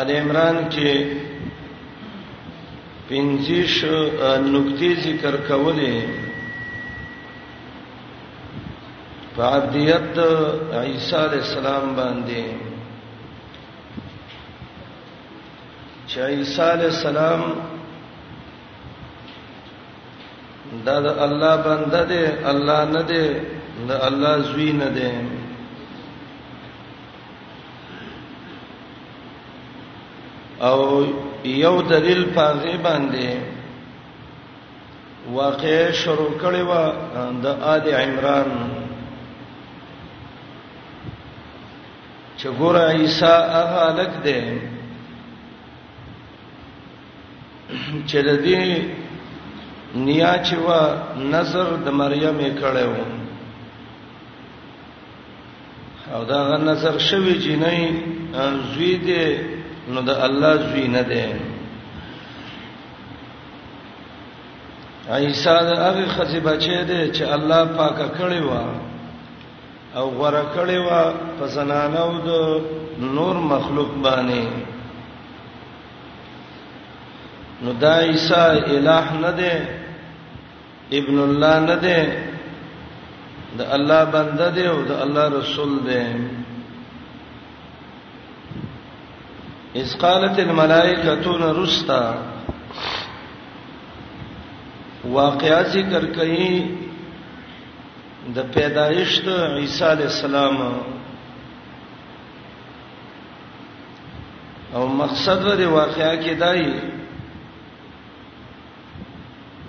ال عمران کې پنځیش نقطې ذکر کولې په عبدیت عیسی علی السلام باندې چې عیسی علی السلام دا د الله بنده دی الله نه دی د الله زوی نه دی او یو دلیل پاغه باندې واقع شروع کړي و د آل عمران چې ګور عیسی هغه لک دی چې د دې نیا چې و نظر د مریم یې کړو او دا غن نظر شوی چې نه زوی دی نو د الله زوی نه دی عیسی د هغه خزی بچی دی چې الله پاکه کړی و او غره کړی و په زنانو د نور مخلوق باندې نو دا عیسی الہ نه دی ابن الله نه دی د الله بنده دی او د الله رسول دی اس قالت الملائکه تون رستا واقعا ذکر کړي د پیدایش د عیسی علی السلام او مقصد د واقعا کې دای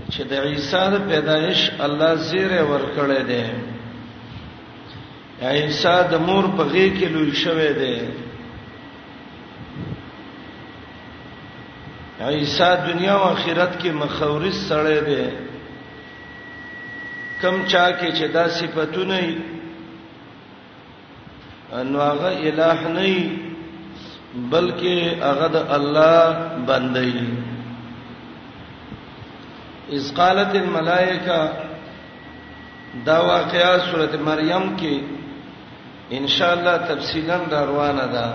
چې د عیسی د پیدایش الله زیره ورکړی دی عیسی د مور په غېږ کې لوی شوی دی عیسی دنیا او آخرت کې مخوري سره دی کم چا کې چې دا صفاتونه انو هغه الہ نه بلکې هغه د الله بندي اس قالت الملائکه دا واقعا سورته مریم کې ان شاء الله تفصیلا را روانه ده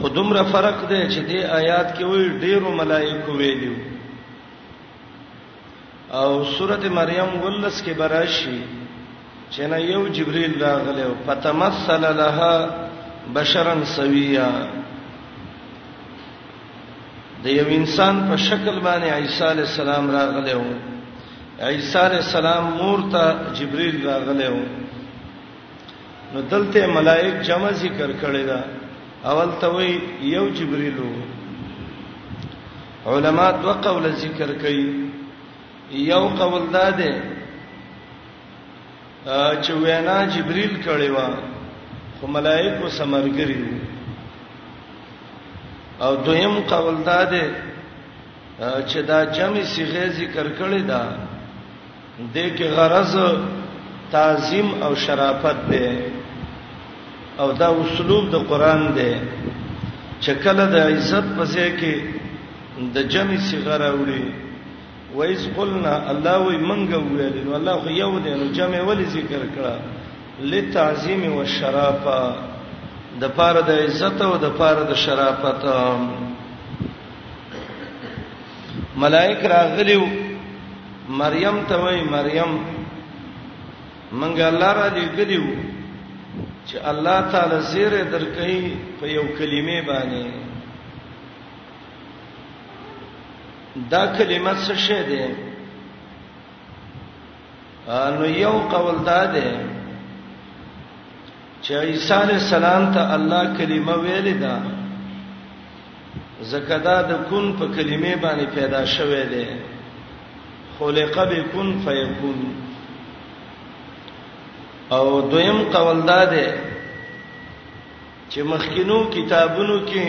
خودمره فرق دی چې دې آیات کې وی ډیرو ملائکه ویلو او سورته مریم ولس کې براشي چې نه یو جبرئیل راغلی او فتمثل لها بشرا سویا د یو انسان په شکل باندې عیسی علی السلام راغلی و عیسی علی السلام مور ته جبرئیل راغلی و نو دلته ملائک جمع ذکر کړی دا اول ته وی یو جبرئیل وو علما دو قول ذکر کوي یو قول دا ده چې وینا جبريل کړي و خو ملائکه سمرګري او دویم قول دا ده چې دا جمع صيغه ذکر کړي ده دې کې غرض تعظیم او شرافت دی او دا اسلوب د قران دی چې کله د عزت په ځای کې د جمع صيغه راوړي وایز قلنا الله وی منګه ویل نو الله خو یو دی نو جمع ولې ذکر کړه لتعظیم و شرافه د پاره د عزت او د پاره د شرافت ملائک راغلیو مریم ته وای مریم منګه الله را لګلیو چې الله تعالی زیره درکې په یو کلمې باندې دا کلمه څه شه ده نو یو قول دا ده چې عیسی علی السلام ته الله کلمه ویلې ده ځکه دا د کن په کلمې باندې پیدا شوه دی خلق بكن فيكون او دویم قول دا دی چې مخکینو کتابونو کې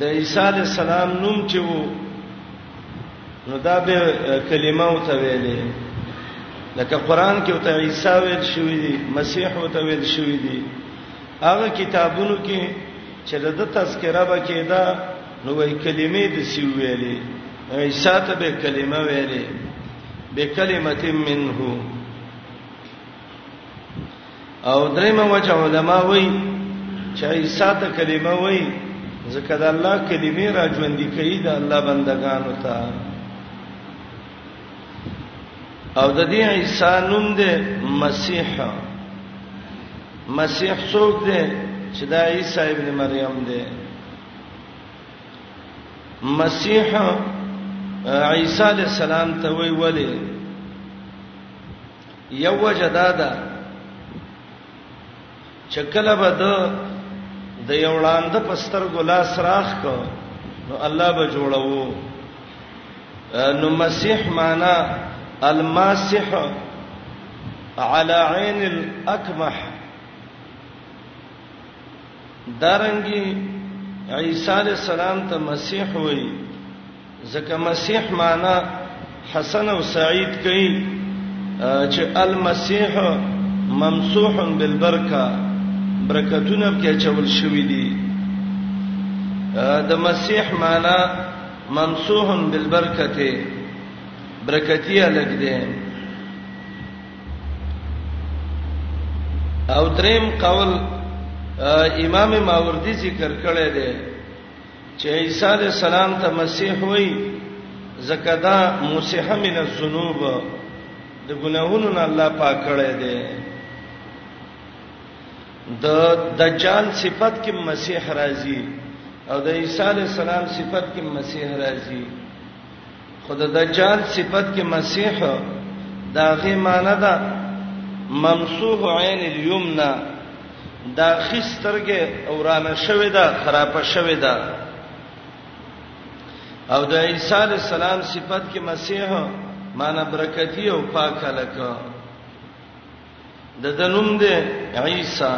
د عیسی علی السلام نوم چې وو نو دا به کلمه او ته ویلې لکه قران کې او ته عیسی ویل شوې دي مسیح او ته ویل شوې دي هغه کتابونو کې چې د ده تذکره به کېده نو وای کلمې د سی ویلې عیسی ته به کلمه ویلې به کلمت منه او درېمه وجه علما وای چې عیسی ته کلمه وای ځکه د الله کلمې را ژوندې کوي د الله بندگانو ته او د دې عیسی نوم دی مسیح مسیح څوک دی چې دا عیسی ابن مریم دی مسیح عیسی علی السلام ته وی ولی یو وجدادا چې کله به د د یو لاند په سترګو لاس راخ کو نو الله به جوړو نو مسیح معنا المسیح على عين الاكمح دارنګي عیسی علی السلام ته مسیح وایي ځکه مسیح معنا حسن او سعید کوي چې المسیح ممسوح بالبرکه برکتونه کې چول شوې دي د مسیح معنا ممسوح بالبرکته برکتیه لګ دي او دریم قول امام ماوردی ذکر کړی دی چې عیسی علی السلام ته مسیح وای زکه دا مسیح من الذنوب د ګناهونو نه الله پاک کړی دی د دجال صفت کې مسیح راځي او د عیسی علی السلام صفت کې مسیح راځي خود د دجال صفت کې مسیح دا غي معنی ده ممسوح عین الیمنا دا خسترګه اورانه شوې ده خراب شوې ده او د عیسی علی السلام صفت کې مسیح معنی برکتی او پاک لکه د دنوم دی عیسی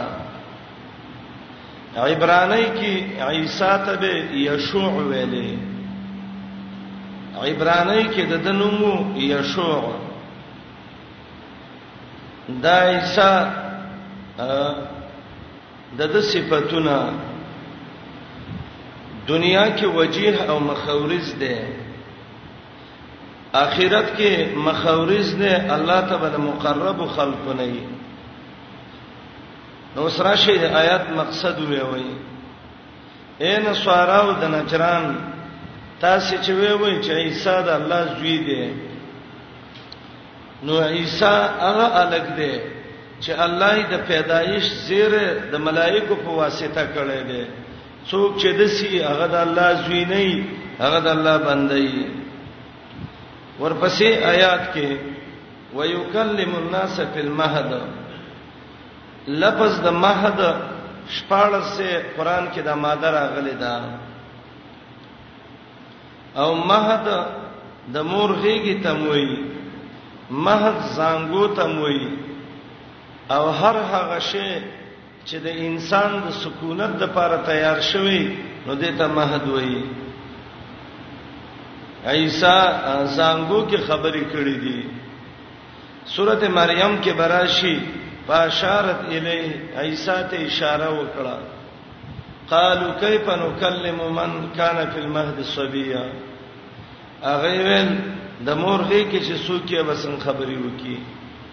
عبرانی کې عیسی ته به یشوع ویلې عبرانی کې د دنوم یشوع دا عیسی د د صفاتونه دنیا کې وجیه او مخورز ده اخرت کې مخاورز نه الله تعالی مقرب خلق نه وي نو سره شي د آیات مقصد وی وی اے نصاراو د نجران تاسو چې وی وی چې عیسی د الله زوی دی نو عیسی هغه الګ دی چې الله یې د پیدایش زیره د ملائکو په واسطه کړی دی څوک چې دسی هغه د الله زوی نه وي هغه د الله بنده وي ورپسې آیات کې ويكلم الناس في المهد لفظ د مهد شپاړه سه قران کې د ماده راغلي ده او مهد د مور غیږي تموي مهد زنګو تموي او هر هغه شی چې د انسان د سکونت د لپاره تیار شوی نو دته مهد وایي عیسی زنګو کې خبرې کړې دي سورته مریم کې براشي فاشارت الیه عیسی ته اشاره وکړه قالو کیف نکلم من کان فی المهد صبیا هغه ویل د مور غي کې چې څوک یې بسن خبري وکي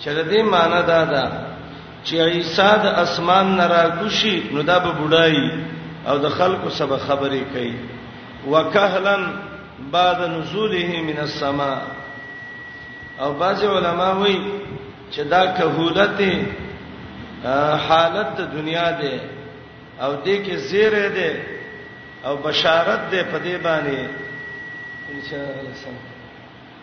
چې د دې معنی دا ده چې عیسی د اسمان نه راکوشي نو دا به بډای او د خلکو سبا خبرې کوي وکهلن بعد نزوله من السما او بعض علما وایي چې دا کهولت حالت د دنیا ده او دې کې زیره ده او بشارت ده په دې باندې ان شاء الله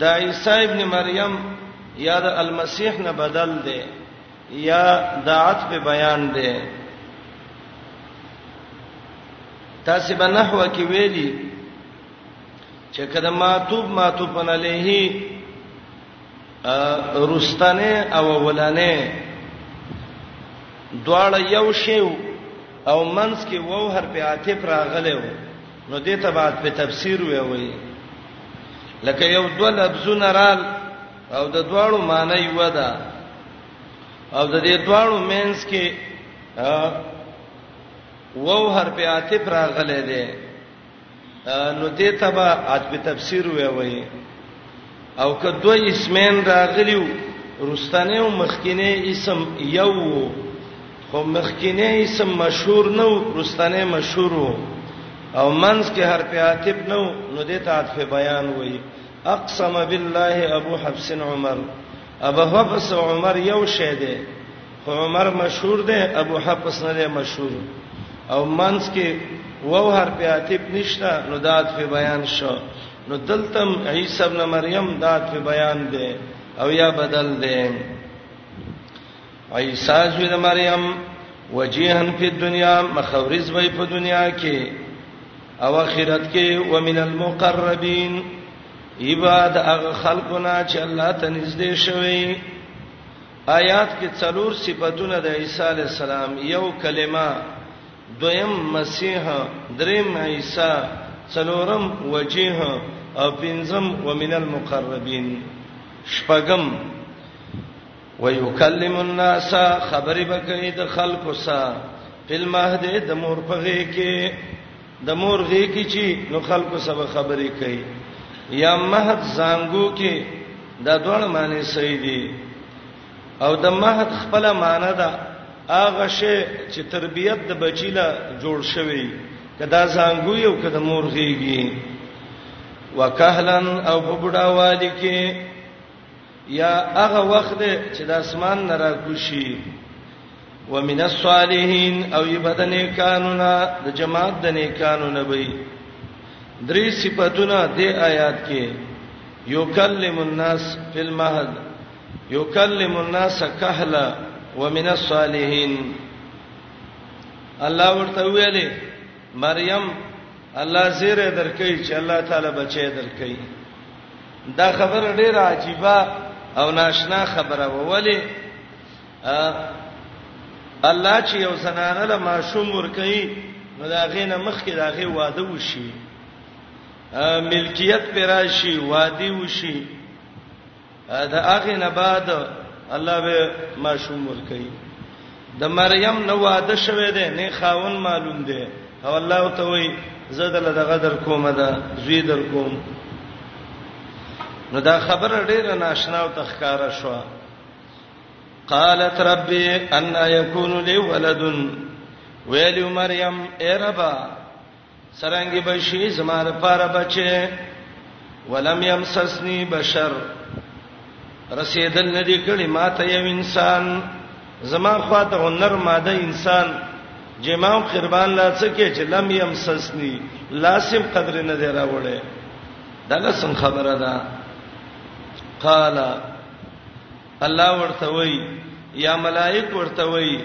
د عیسی ابن مریم یا د المسیح نه بدل دی یا د عطف بیان دی تاسو به نحوه کې ویلي چې کله ماتوب ماتوب علیه رستنه او ولانه دواړه یو شی او منس کې وو هر په عاطف راغله نو دې ته بعد په تفسیر وی وی لکه یو دوه لفظونه رال او د دواړو معنی یو ده او د دې دواړو مینس کې وو حرف عاطف راغله ده نو دې تبا عاطف تفسیر وی وی او که دوه اسمین راغلیو رستنه او مخکینه اسم یو خو مخکینه اسم مشهور نو رستنه مشهور او منس کې حرف عاطف نو نو د تعاطف بیان وای اقسم بالله ابو حفص عمر ابو حفص عمر یو شه دی خو عمر مشهور دی ابو حفص نه دی مشهور او منس کې وو حرف عاطف نشته نو د عاطف بیان شو نو دلتم عیسی ابن مریم دات په بیان دی او یا بدل دی عیسی ابن مریم وجيهن فی الدنیا مخورز وای په دنیا کې او اخرت کې ومن المقربین عباد هغه خلقنا چې الله ته نږدې شوی آیات کې څلور صفاتونه د عیسی علی السلام یو کلمه دویم مسیح، دریم عیسی، څلورم وجیه او پنځم ومن المقربین. شپږم ويكلم الناس خبرې بکې د خلکو سره په المهد د مور په غې کې د مور غې کې چې نو خلکو سره خبرې کوي یا مهد زنګو کې دا ډول معنی صحیح دي او د مهد خپل معنی ده هغه شی چې تربيت د بچی له جوړ شوی کدا زنګو یو کدا مور غیږي وکهلن او په بډا والی کې یا هغه وخت چې د اسمان نه راکوشي ومن الصالحین او یبدن کانونا د جماعت د نیکانو نبی درې صفاتونه د آیات کې یکلم الناس فی المهد یکلم الناس کهلا ومن الصالحین الله ورته ویلې مریم الله زیره درکې چې الله تعالی بچي درکې دا خبر ډیره عجیبه او ناشنا خبره وولې الله چې یو زنانه له ماشوم ورکې نو دا غینه مخ کې دا غي واده وشي ملکیت پر راشي وادي وشي دا هغه نه بعد الله به ماشوم ورکړي د مریم نو واده شوه دی نه خاون معلوم دی او الله ته وی زه دل د غدر کومه ده زوی در کوم نو دا خبره ډیره ناشنا او تخکاره شو قالت ربي ان يكون لي ولد ویل مریم اے ربا څرنګه به شي زما لپاره بچي ولم يمسسني بشر رسیدل ندی کړي ماته یو انسان زما خواته هنر ماده انسان جماو قربان لا څکه چې لم يمسسني لاسم قدر نه دی راوړې دا لسم خبره ده قال الله ورته وی یا ملائک ورته وی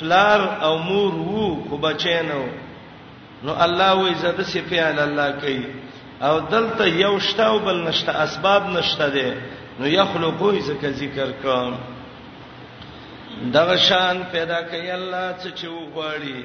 پلار او مور وو خو بچی نه وو نو الله وې زده سي فعل الله کوي او دلته یو شته او بل نشته اسباب نشته دي نو یخلقو ځکه ذکر کوم دغه شان پیدا کوي الله چې وغواړي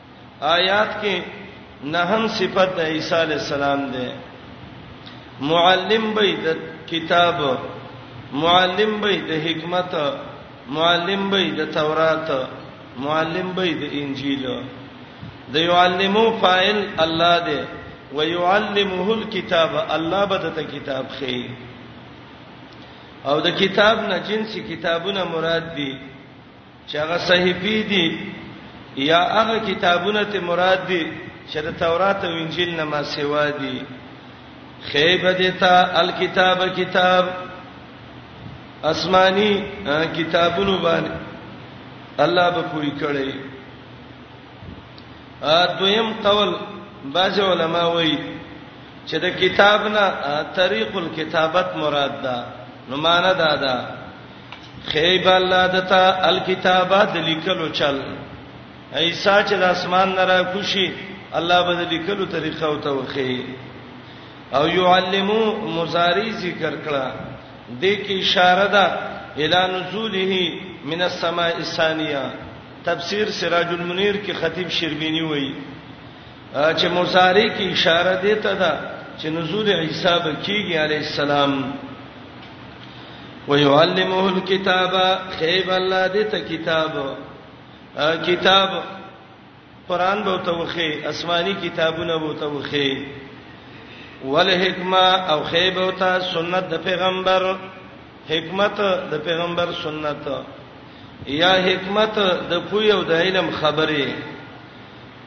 آیات کې نهم صفت د عیسی علی السلام ده معلم به د کتاب معلم به د حکمت معلم به د تورات معلم به د انجیل د يعلمو فاعل الله دی ويعلمه الكتاب الله به د کتاب خي او د کتاب نه جنسي کتابونه مراد دي چې هغه صحیفې دي یا هغه کتابونه ته مراد دي چې د تورات او انجیل نه ما سیوا دي خیبه دیتا الکتاب کتاب آسمانی کتابونو باندې الله به پوری کړی ا دویم قول باج علماء وایي چې د کتاب نه طریق الكتابت مراد ده نو معنا دا ده خیب الله دتا الکتابات لیکلو چل ایسا چې د اسمان نه را کوشي الله به لیکلو طریقه او توخی او يعلمو مضاری ذکر کړه د کی اشاره ده الی نزوله من السماء الثانیه تفسیر سراج المنیر کې خطیب شربینی وایي چې مضاری کی اشاره ده ته ده چې نزول عیسی به کیږي علی السلام ويعلمه الكتاب خيب الله دې ته کتاب کتاب قران به توخي آسماني کتابونه به توخي ول حکمه او خيب او ته سنت د پیغمبر حکمت د پیغمبر سنت یا حکمت د پوی او د علم خبره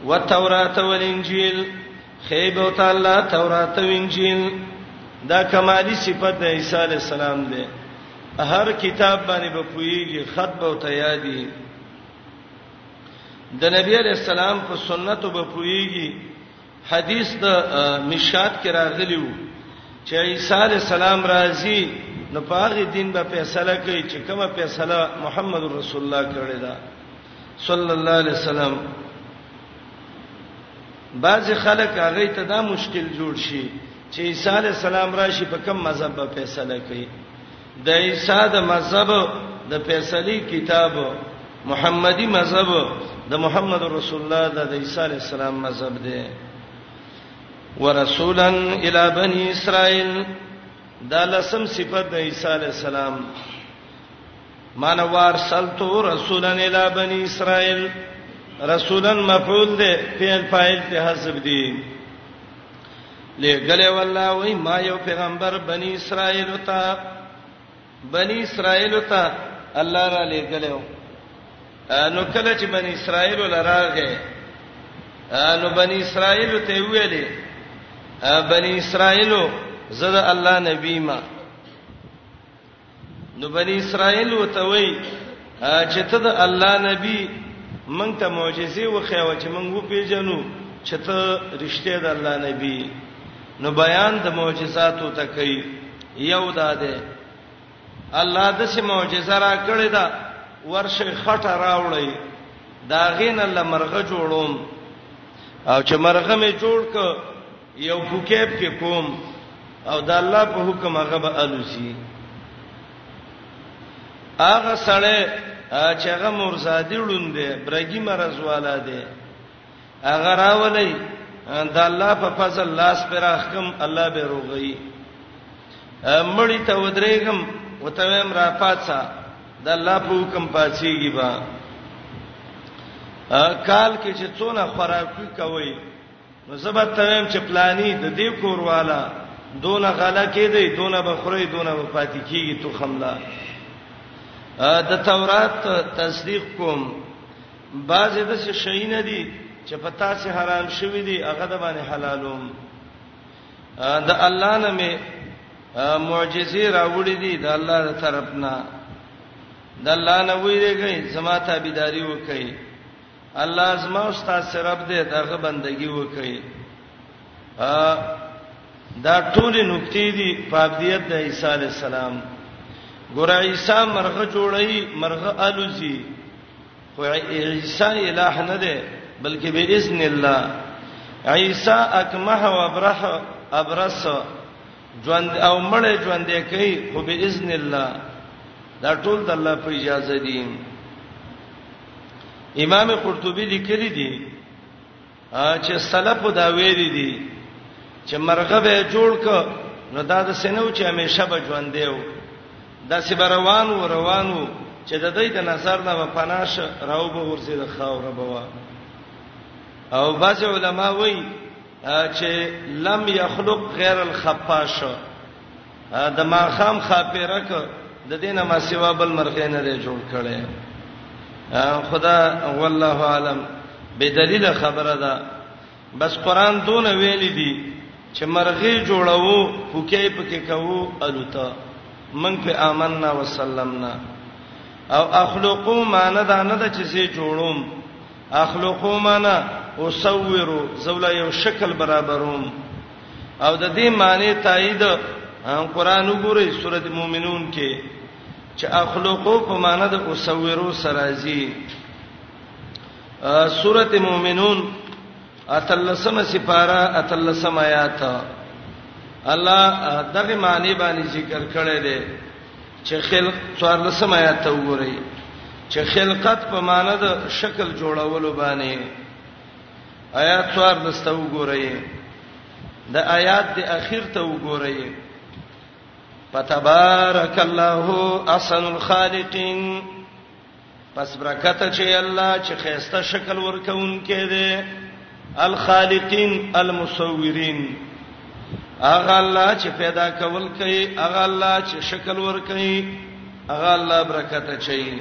و تورات او انجیل خیب او تعالی تورات او انجیل دا کمالی صفت د عیسی علی السلام دی هر کتاب باندې به پویږي خط به تیادی د نبی علی السلام په سنتو به پویږي حدیث د مشات کې راغلی وو چې عیسی علی السلام راځي نو پاغي دین به فیصله کوي چې کومه فیصله محمد رسول الله کړی دا صلی الله علیه وسلم بعضې خلک هغوی ته دا مشکل جوړ شي چې عیسی علیه السلام راشي په کوم مذهب به فیصله کوي د عیسی د مذهب د فیصلي کتاب محمدي مذهب د محمد رسول الله د عیسی علی السلام مذهب دی ورسولا الی بنی اسرائیل دا لسم صفت د عیسی علی السلام من وارسلت رسولا الى بني اسرائيل رسولا مفعول ده فعل فاعل ته حسب دي لګلې والله وای ما یو پیغمبر بني اسرائيل ته بني اسرائيل ته الله را لګلې نو کله چې بني اسرائيل لراغه نو بني اسرائيل ته ویلې بني اسرائيل زړه الله نبی ما نو بنی اسرائیل وتوي چې ته د الله نبی مونږ ته معجزې وخیاو چې مونږ و پیژنو چې ته رښتیا د الله نبی نو بیان د معجزاتو ته کوي یو دا ده الله د سه معجزه را کړی دا ورشه خټه راوړی دا غین الله مرغه جوړوم او چې مرغه می جوړ ک یو کوکیب کې کوم او د الله په حکم هغه به الوسی هغه سړی چې هغه مرزادی ړوندې برګی مرز والا دی هغه راولې د الله په فضل لاس پر احکم الله به روغی مړی ته ودرېګم وته ویم را پاتسا د الله په حکم پاتېږي با کال کې چې څونه خوراکي کوي نو زه به ته وایم چې پلانی د دې کور والا دونه غلا کېدی دونه به خوري دونه به پاتې کیږي تو خملا د تورات تصدیق کوم بعض د څه شي نه دي چې پتا سي حرام شوی دي هغه د باندې حلالوم د الله نه می معجزې راوړې دي د الله تر طرف نه د الله نه ویریږي زما تابعداري وکړي الله زما او تاسو رب دې دغه بندگی وکړي دا ټول نقطې دي په ابدیت د عیسی علی السلام ګور عیسی مرغه جوړی مرغه الوزی خو عیسی الہ نه دی بلکې به اذن الله عیسی اکمه و ابرح ابرس ژوند او مړ ژوند کوي خو به اذن الله دا ټول د الله په اجازه دي امام قرطبي لیکلی دی چې سلف دا ویل دي چې مرغه به جوړ ک نو دا د سينو چې همیشه به ژوند دی و دا سی روان و روان و چې د دې د نظر نه په پناش راو به ورسې د خاور بوا او بعض علما وایي چې لم يخلق غیر الخفاش د ماخام خاپیرک د دینه ما سیوا بل مرغې نه دی جوړ کړي خدا والله عالم به دلیل خبره ده بس قران دون ویل دي چې مرغې جوړاو پوکې پکې کوو الوتا من په آمنا وسلمنا او اخلقو معنا دا نه ده چې سي جوړوم اخلقو معنا او صورو زول یو شکل برابروم او د دې معنی تایید قرآن وګورئ سورۃ مومنون کې چې اخلقو په معنی د اوسورو سرازي سورۃ مومنون اتلسمه سپاره اتلسمه آیات الله دغه معنی باندې ذکر کړی دی چې خلق څوارلسمه آیات وګورئ چې خلقت په معنی د شکل جوړولو باندې آیات څوار لسته وګورئ د آیات د اخیر ته وګورئ فتبارک الله احسن الخالقین پس برکت چې الله چې خيسته شکل ورکون کې دي الخالقین المصورین اغه الله چې پیدا کول کوي اغه الله چې شکل ور کوي اغه الله برکت چي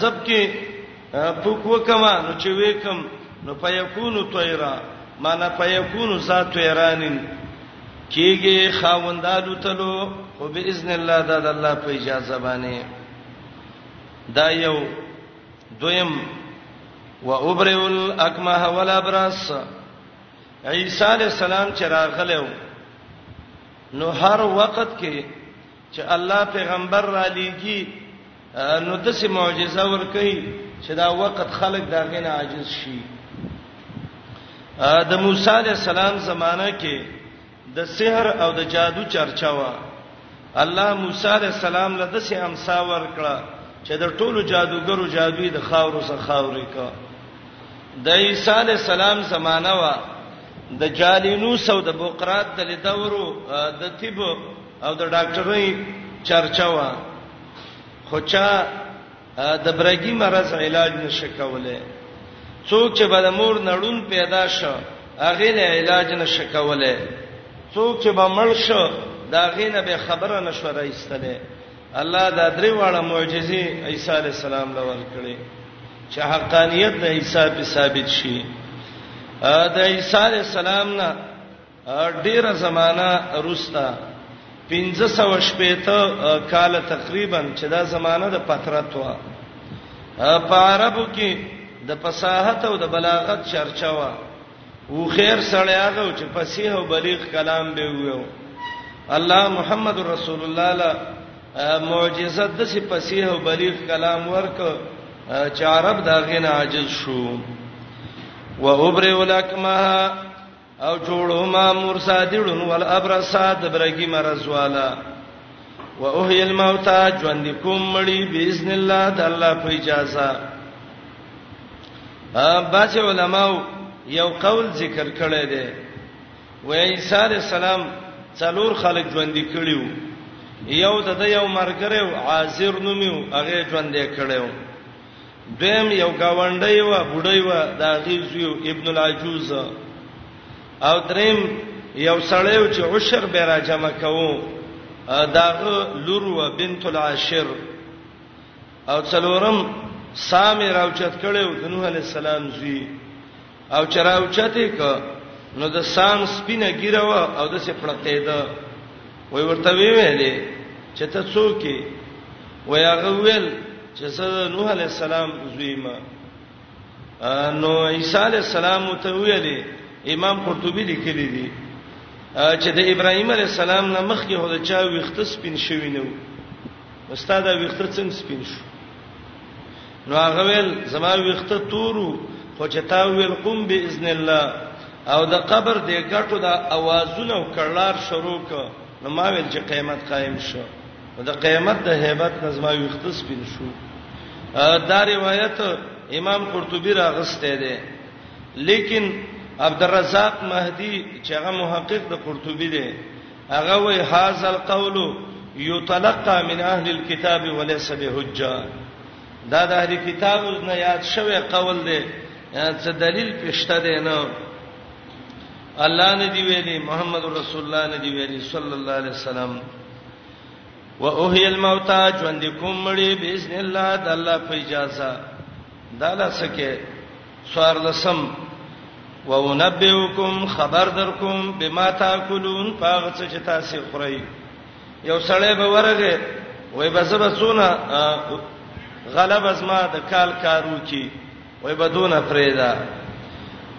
زب کې پوک وکما نو چې وکم نو فیکونو طیرا معنا فیکونو ذات طیرانین کیږي خاوندالو تلو او باذن الله دا د الله په اجازه باندې دا یو دویم و ابرئ الاکمه ولا براس عیسی علی السلام چې راغلو نو هر وخت کې چې الله پیغمبر را لیږي نو دسه معجزه ور کوي چې دا وخت خلک دا غنه عاجز شي د موسی علی السلام زمانہ کې د سحر او د جادو چرچا و الله موسی علی السلام له دسه امسا ور کړه چې د ټولو جادوګرو جادوی د خاورو سره خاورې کا د عیسی علی السلام زمانہ و د جالینوس او د بوقرات د لدورو د طب او د ډاکټرۍ چرچا وا خو چا د برګي مرز علاج نشه کوله څوک چې به د مور نړون پیدا شو هغه له علاج نشه کوله څوک چې به مړ شو دا غینه به خبره نشو راځتله الله دا درې واړه معجزې عیسی علی السلام لور کړې چې حقانیت د عیسی په ثابت شي د عیسی علی السلام نه ډیره زمانہ روستا 1500 شپې ته کال تقریبا چې دا زمانہ د فترت و په عربو کې د فصاحت او د بلاغت چرچا و او خیر سره هغه چې فصیح او بلیغ کلام به ویو الله محمد رسول الله لا معجزه د سی فصیح او بلیغ کلام ورک چې عرب دا غنه عاجز شو و ابرئ لکما او جوړو ما مرصادړون ول ابرصاد برګي مرز والا واحي الموت ژوند کوم مړي باذن الله د الله په اجازه ا باج علماو یو قول ذکر کړی دی و عیسی علی السلام څلور خلک ژوند کړیو یو د یو مرګره عازر نومیو هغه ژوند کړیو دیم یو گاونډی و بډای و د غیزیو ابن العجوز او دریم یو سړی و چې عشر به را جمع کوو داغه لور و بنت العاشر او څلورم سامي راوچت کړو د نوح علی السلام زوی او چراو چته ک نو د سام سپینه ګیره و او د سه پړقې ده وای ورته وی ویلې چې ته څوک یې وای هغه ویل چې زه نوح علی السلام زوی ما نو عیسی علی السلام ته ویلې امام قرطبی لیکلی دی چې د ابراهیم علی السلام نه مخکې هو د چا ویخت سپین شوی نو استاد ویخت څنګه سپین شو نو هغه ویل زما ویخته تورو خو چې تا ویل قم باذن الله او د قبر د ګټو د اوازونو او کړلار شروع ک نو ما ویل چې قیامت قائم شو د قیامت د hebat نظم ویخته سپین شو دا روایت امام قرطبي راغسته دی لیکن عبدالرزاق مهدی چې هغه محقق د قرطبي دی هغه وی هاذا القول یتلقى من اهل الكتاب وليس بحجه دا د اهل کتاب نه یاد شوی قول دی څه دلیل پښته دی نه الله نه دی ویلي محمد رسول الله نه دی ویلي صلی الله علیه وسلم واحی الموتى ژوند کوم مړي باذن الله د الله په اجازه دا لاسکه څوارلسم وانبئکم خبر درکوم بما تاکلون پاغه څه چې تاسو خورئ یو سړی به ورغه وای به زبه څونه غلب ازما د کال کارو کی وای به دون فریدا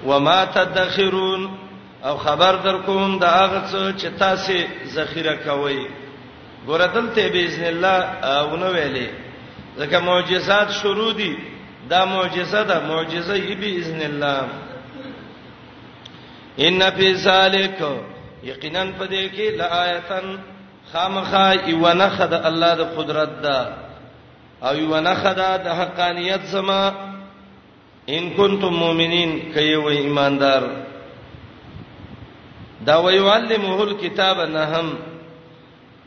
وما تدخرون او خبر درکوم دا هغه څه چې تاسو ذخیره کوئ ګوردل ته باذن الله اونه ویلې ځکه معجزات شروع دي دا معجزه ده معجزه یی باذن الله ان فی ذلک یقینا پدې کې لآیتن خامخا ایونه خد الله د قدرت ده او ایونه خد د حقانیت سما ان کنتم مؤمنین کای و ایماندار دا ویعلمه الكتاب نهم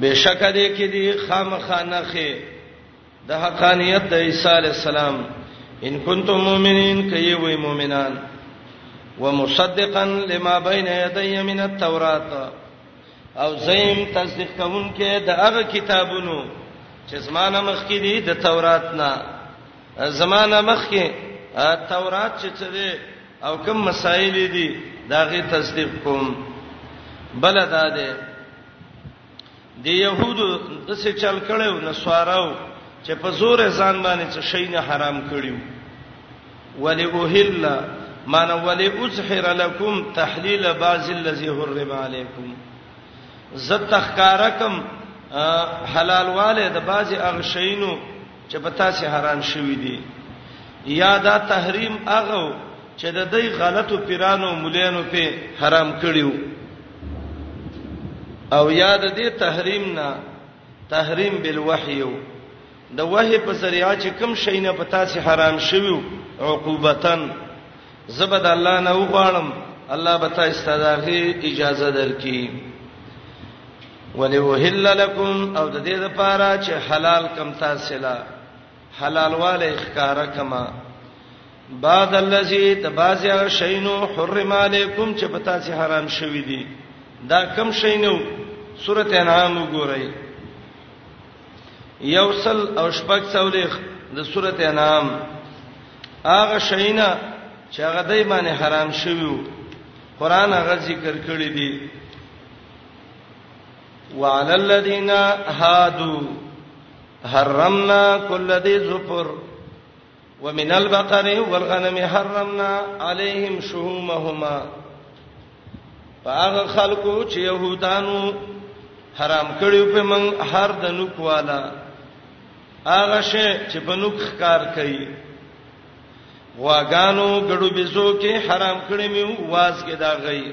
بشک دې کې دي خامخا نخې د حقانیت د عیسی علی السلام ان کنتم مؤمنین کای وی مؤمنان ومصدقا لما بین یدی من التوراۃ او زیم تصدیق کوونکې د هغه کتابونو چې زمانه مخکې دي د تورات نه زمانه مخکې تورات چې څه دی او کوم مسائل دي دا غي تصدیق کوم بل دا ده د يهودو د څه چل کړو نسواراو چې په زور ځان باندې څه شي نه حرام کړیو ولی اوهل معنی ولی ازحر لكم تحلیل بعض الذي حرم عليكم زت تخکارکم حلال والے د بعضی اغشینو چې په تاسو حرام شوی دی یا دا تحریم هغه چې د دې غلطو پیرانو مولانو په حرام کړیو او یا د دې تحریم نه تحریم بالوحی د وحی په ذریعہ چې کوم شی نه په تاسو حرام شوی عقوبتن زبد الله نه وغواړم الله به تاسو ته دغه اجازه درکړي ولوهل لكم او د دې لپاره چې حلال کم تاسو لا حلال والے ښکارا کما بعد الذي تبازع شینو حرم علیکم چې پتا سي حرام شوی دي دا کم شینو سورته انعام وګورئ یوصل او شپږ څولې د سورته انعام هغه شینا چې هغه دای باندې حرام شوی قرآن هغه ذکر کړی دی وعلى الذين هادو حرمنا كل ذي ظفر ومن البقر والغنم حرمنا عليهم شهومهما فاغ خلقو چې يهودانو حرام کړیو په من هر د نوک والا هغه شی چې په نوک ښکار کوي واګانو ګړو بيزو کې حرام کړی میو واز کې دا غي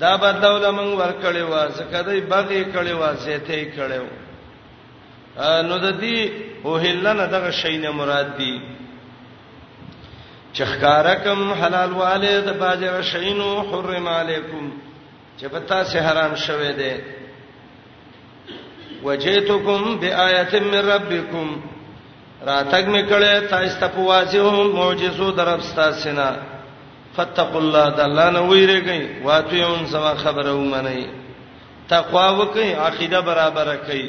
دا بدلول موږ ورکړې و ځکه دای بغي کړې و زیته کړې و نو د دې او هلنه دغه شین مراد دی چخکارکم حلال والے د باجر شینو حرم علیکم چې پتا سه حرام شوه دی وجئتکم بآیه من ربکم راتګ می کړه تاسو ته په واضح معجزو درب تاسو نه فتقوا الله د الله نه ویریږئ واتیون سما خبره ومنئ تقوا وکئ عقیده برابر کئ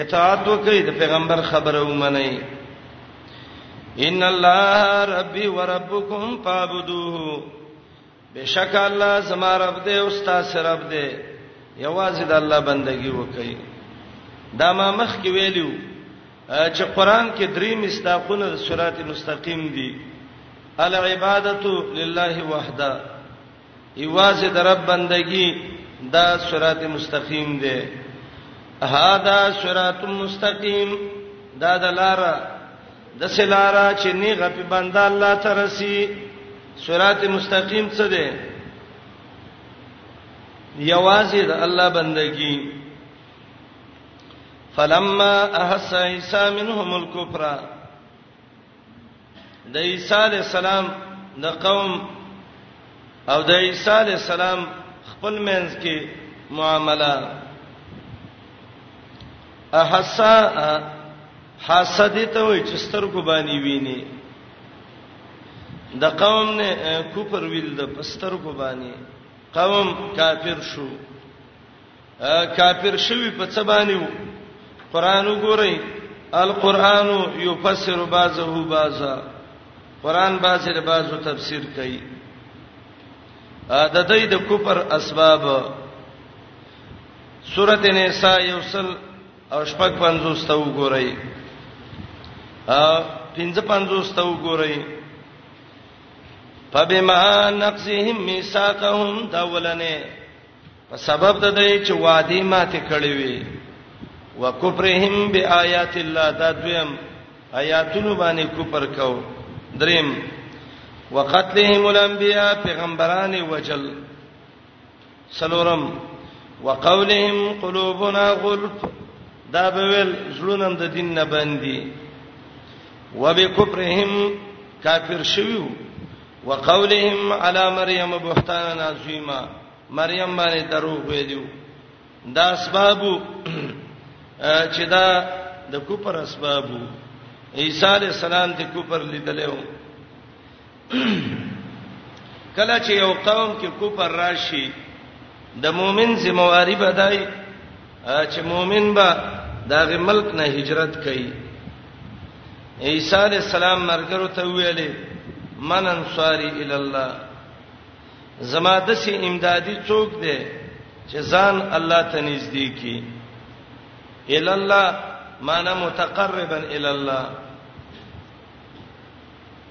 اطاعت وکئ د پیغمبر خبره ومنئ ان الله ربي وربكم فاعبدوه بشک الله زما رب دې او ستاسو رب دې یوازې د الله بندگی وکړي دا ما مخ کې ویلو چې قران کې درې مستاقونه د صراط مستقیم دي العبادت لله وحده یوازې د رب بندگی دا صراط مستقیم دی هاذا صراط مستقیم دا د لار د سلاره چې نیغه په بنده الله ترسي صراط مستقیم څه ده یوازې د الله بندگی فلما احس عیسی منهم الكفر د عیسی علی السلام د قوم او د عیسی علی السلام خپل منځ کې معاملات احسا حسد ته وای چې سترګو باندې ویني د قوم نه کوپر ویل د پسترګو باندې قوم کافر شو کافر شوی په څه باندې قران وګورئ القرآن یفسر بعضه بعضا قران بعضه له بعضو تفسیر کوي د دې د کوپر اسباب سورته نساء یوسل او شپږ پنځوس ته وګورئ ا پنځه پنځوس ته وګورئ فبما نقصهم ميثاقهم دا ولنه په سبب د دې چې وادي ماته کړی وي وکفرهم بیاات الله دا دویم آیاتونو باندې کفر کو دریم وقتلهم الانبیاء پیغمبران وجل سلورم وقولهم قلوبنا غلف دا به ول زړونم د دین نه باندې وبکفرهم کافر شویو وقولهم علی مریم بهتان عظیما مریم باندې دروغ ویلو دا اسباب چې دا د کوپر اسباب عیسی علی السلام د کوپر لیدلو کله چې یو قوم کې کوپر راشي د مؤمن ذمہواری بدای چې مؤمن به دغه ملک نه هجرت کوي عیسی علی السلام مرګرو ته ویلې من انصاری الی الله زما د سي امدادي څوک دی چې ځان الله ته نږدې کی الی الله معنی متقربا الی الله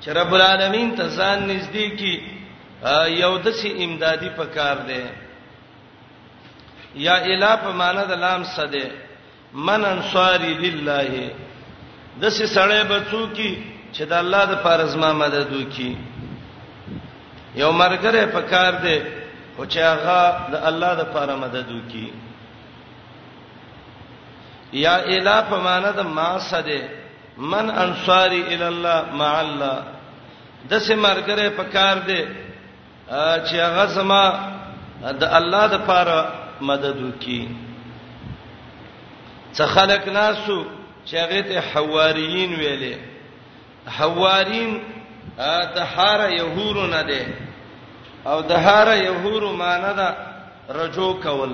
چې رب العالمین ته ځان نږدې کی یو د سي امدادي پکار دی یا الا په معنا د لام صده من انصاری لله د سي سړی بچو کی چې د الله د فرض ما مدد وکي یو مرګره پکار دی او چې هغه د الله د لپاره مدد وکي یا الا په معنا د ما صده من انصاری الی الله مع الله د سه مرګره په کار دی چې هغه زما د الله د پاره مدد وکي څه خلق ناسو چې هغه ته حواریین ویلې حوارین د هار یهورو نه ده او د هار یهورو معنی ده رجو کول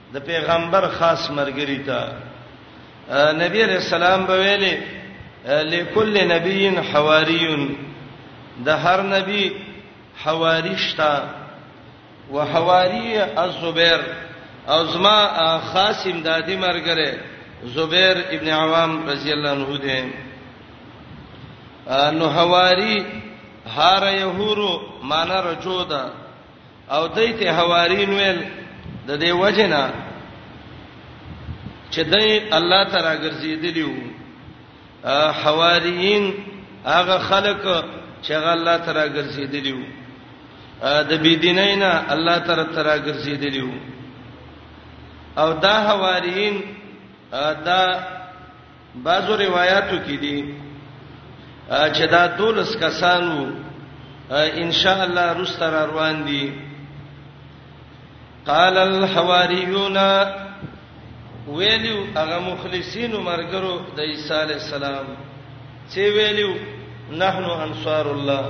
د پیغمبر خاص مرګری ته نبی علیہ السلام به ویلي لکل نبی حواری د هر نبی حواری شتا وحواری الزبیر او زما خاص امدادي مرګره زبیر ابن عوام رضی الله عنه دی نو حواری هار یهورو مان رجودا او دوی ته حوارین ویل د دې وجنه چې دوی الله تعالی ګرځیدلی وو حواریین هغه خلق چې الله تعالی ګرځیدلی وو د بيدینینا الله تعالی تعالی ګرځیدلی وو او دا حواریین دا بعضو روایتو کې دي چې دا دولس کسانو ان شاء الله رستر روان دي قال الحواریون ویلو هغه مخلصین مرګرو د عیسی علی السلام چې ویلو نحنو انصار الله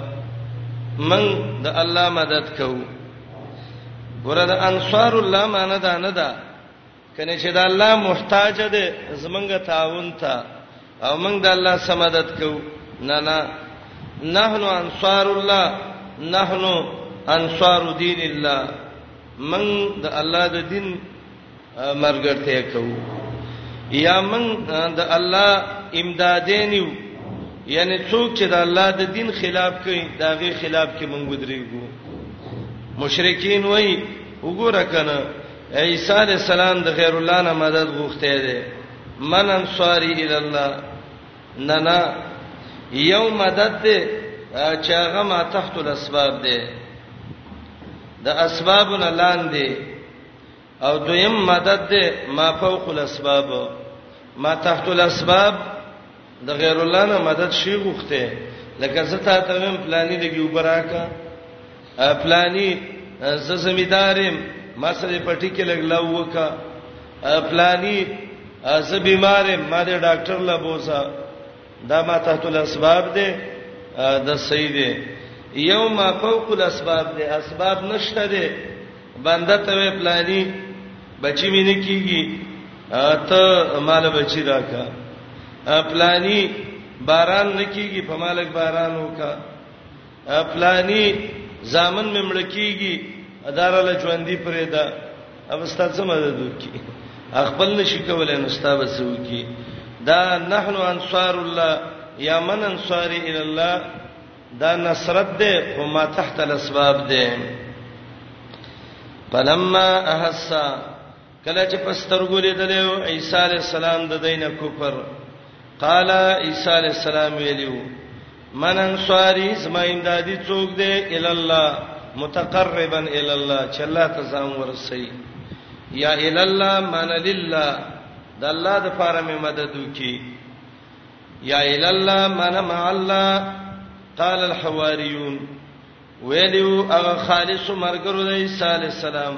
من د الله مدد کوو ورته انصار الله معنی دا نه ده کنه چې د الله محتاج دی زمونږه تعاون ته او موږ د الله سره مدد کوو نه نه نحنو انصار الله نحنو انصار دین الله موږ د الله د دین مرګرته کوو یا موږ د الله امدادین یو یعنی څوک چې د الله د دین خلاف کوي داغه خلاف کې موږ ودرېږو مشرکین وای وګوره کنه عیسی علی السلام د غیر الله نه مدد غوښته دی من انصاری الی الله نه نه یو مدد دی چې هغه ما تحت الاسباب دی د اسبابونه لاندې او دویم مدد دی ما فوق الاسباب ما تحت الاسباب د غیر الله نه مدد شي غوښته لکه زه ته ته ویم پلانې لګي وبراکا پلانی ز زمیدارم ما سره پټی کې لګلاو وکا پلانی ز بیمارم ما د ډاکټر لا بوسا دا ما تحت الاسباب دی د صحیح دی یو ما فوق الاسباب دی اسباب نشته دی بنده ته پلانی بچی مینه کیږي ته مال بچی راکا پلانی باران نکیږي په مالک باران وکا پلانی زامن مې مړ کیږي ادارله ژوندۍ پرې ده اب ستاسو څه مدد وکي خپل نشي کولای نو ستاسو به وکي دا نحن انصار الله یا من انصار الى الله دا نصرت ده او ما تحت الاسباب ده فلما احسا کله چې پسترګو لیدل او عیسی علی السلام د دینه کوپر قال عیسی علی السلام ویلو من انصاری زما امدادي څوک دی ال الله متقربا ال الله چې الله ته ځان ورسي یا ال الله من لله د الله د فاره مې مدد وکي یا ال الله من مع الله قال الحواریون ویلو هغه خالص مرګرو د عیسی علی السلام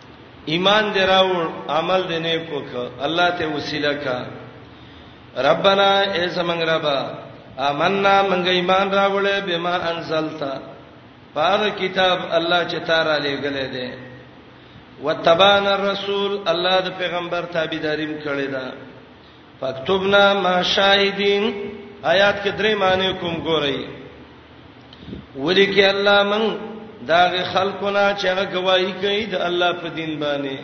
ایمان دې راوړ عمل دې نیک وک الله ته وسیله کا ربنا ای زمنګ ربا آمنا منګ ایمان راوړې بما انزلتا پاره کتاب الله چې تارا لګلې دې وتبان الرسول الله د پیغمبر تابعداریم کړې ده فاکتبنا ما شاهدین آیات کې درې معنی کوم ګورئ ولیکي الله من داغه خلقونه چې هغه گواہی کوي د الله په دین باندې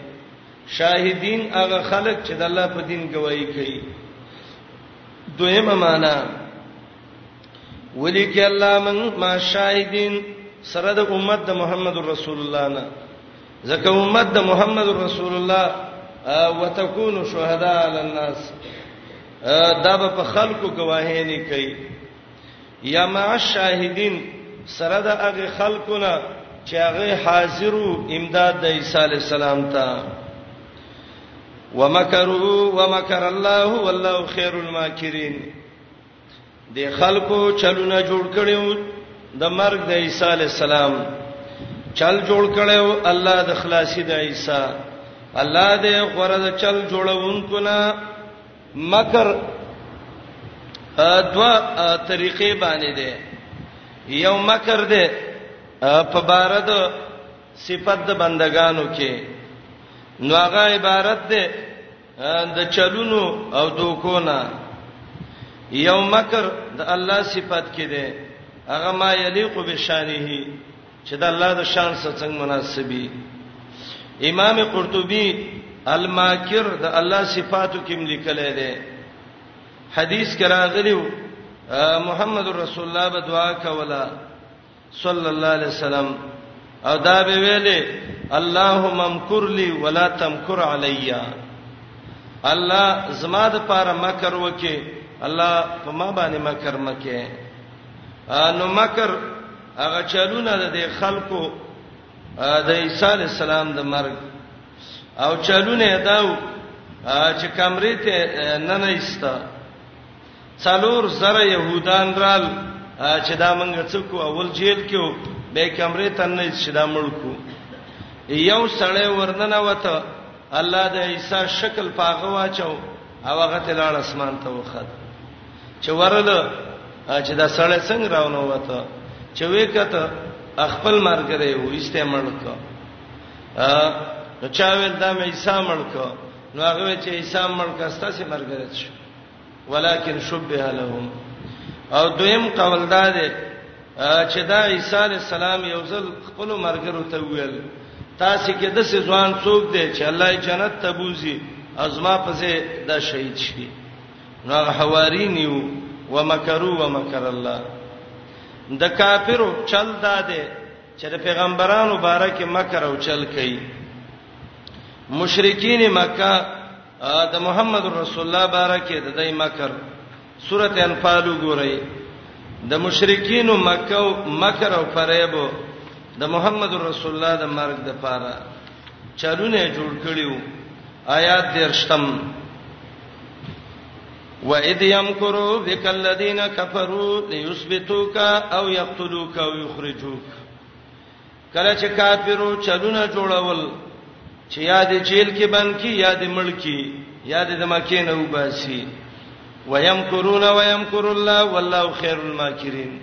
شاهدین هغه خلق چې د الله په دین گواہی کوي دویمه معنی ولیکي الله من ما شاهدین سره د امت د محمد رسول الله نه ځکه امت د محمد رسول الله وتكونوا شهداء على الناس دا په خلکو گواهی نه کوي یا مع الشاهدین سره د هغه خلکو نه چې هغه حاضرو امداد د عیسی علی السلام ته ومکروا ومکر الله والله خیر الماکرین د خلکو چلونه جوړ کړو د مرګ د عیسی علی السلام چل جوړ کړو الله د خلاصي د عیسی الله دې غره د چل جوړونکو نه مکر دوا طریقې باندې ده یو مکر ده په بار د صفت د بندگانو کې نو هغه عبارت ده د چلونو او دوکونه یو مکر د الله صفات کې ده هغه ما یلیق بشانه چې د الله د شان سره څنګه مناسبي امام قرطبي الماکر د الله صفاتو کې لیکل دي حدیث کې راغلی محمد رسول الله به دعا کوله صلی الله علیه وسلم او دا به ویلې اللهم امکر لي ولا تمکر علیا الله زما د پاره مکر وکي الله په ما باندې مکر مکه نو مکر هغه چلونه د خلکو د عیسی علی السلام د مرګ او چلونه داو چې کمرې ته نه نه ایسته څلور زره يهودان رال چې دا منګه څکو اول جیل کې و به کمرې ته نه چې دا مړ کو یو سړی ورننه وته الله د عیسی شکل پاغه واچو او هغه ته لاړ اسمان ته وخت چې ورل چې دا سړی څنګه راونه وته چې وکته خپل مرګ لري و استعمال کو نو چا ویل دا مې عیسی مړ کو نو هغه چې عیسی مړ کستا سي مرګ رات شو ولکن شبه لهم او دویم قول دا دی چې دا عیسی علی السلام یو ځل خپل مرګرو ته ویل تاسو کې د سې ځوان څوک دی چې الله جنت ته بوزي ازما پسې دا شهید شي نو حواری نیو ومکروا ومکر الله د کافرو چل دا دی چې د پیغمبرانو باره کې مکر او چل کوي مشرکین مکه د محمد رسول الله بارکه د دای مکر سورته انفال وګورئ د مشرکین مکه او مکر او فریب د محمد رسول الله د مرګ د پاره چلونه جوړ کړیو آیات درشتم وَإِذْ يَمْكُرُ بِكَ الَّذِينَ كَفَرُوا لِيُثْبِتُوكَ أَوْ يَقْتُلُوكَ أَوْ يُخْرِجُوكَ کله چې کافرو چلونه جوړول چې یا د جیل کې بند کی یا د ملکی یا د مکه نه وباسي ويمکرون ويمکر الله والله خير الماکرین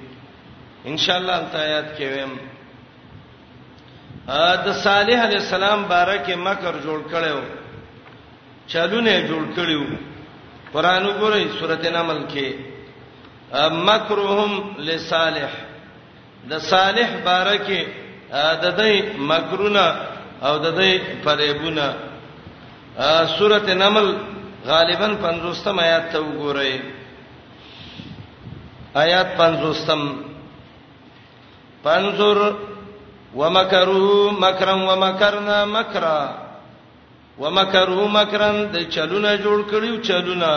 ان شاء الله آیات کې ویم ا د صالح علی السلام بارکه مکر جوړ کړو چلونه جوړ کړو قران وګورئ سورته نمل کې مکرهم لصالح د صالح باره کې د دې مکرونه او د دې فریبونه سورته نمل غالبا 50م آیات ته وګورئ آیات 50م پنځور ومکروا مکرا ومکرنا مکرا ومکروا مکرا د چلونه جوړ کړیو چلونه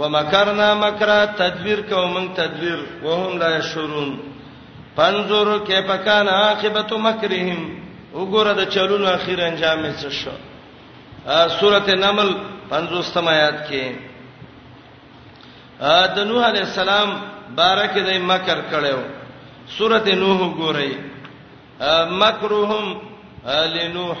ومکرنا مکرا تدبیر کومن تدبیر وهم لا شرون پنځور کې پکان عاقبت مکرهم وګوره د چلونه اخیر انجام یې څه شو سورته نمل 50 آیات کې د نوح علی السلام بارکه د مکر کړو سورته نوح ګورئ مکرهم لنوح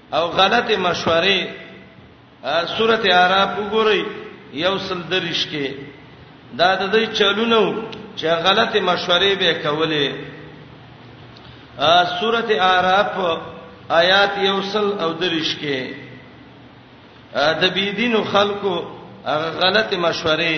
او غلط مشورې سورته اعراف وګورئ یو سل درش کې دا د دې چلونو چې غلط مشورې به کولې سورته اعراف آیات یو سل او درش کې د بيدینو خلکو غلط مشورې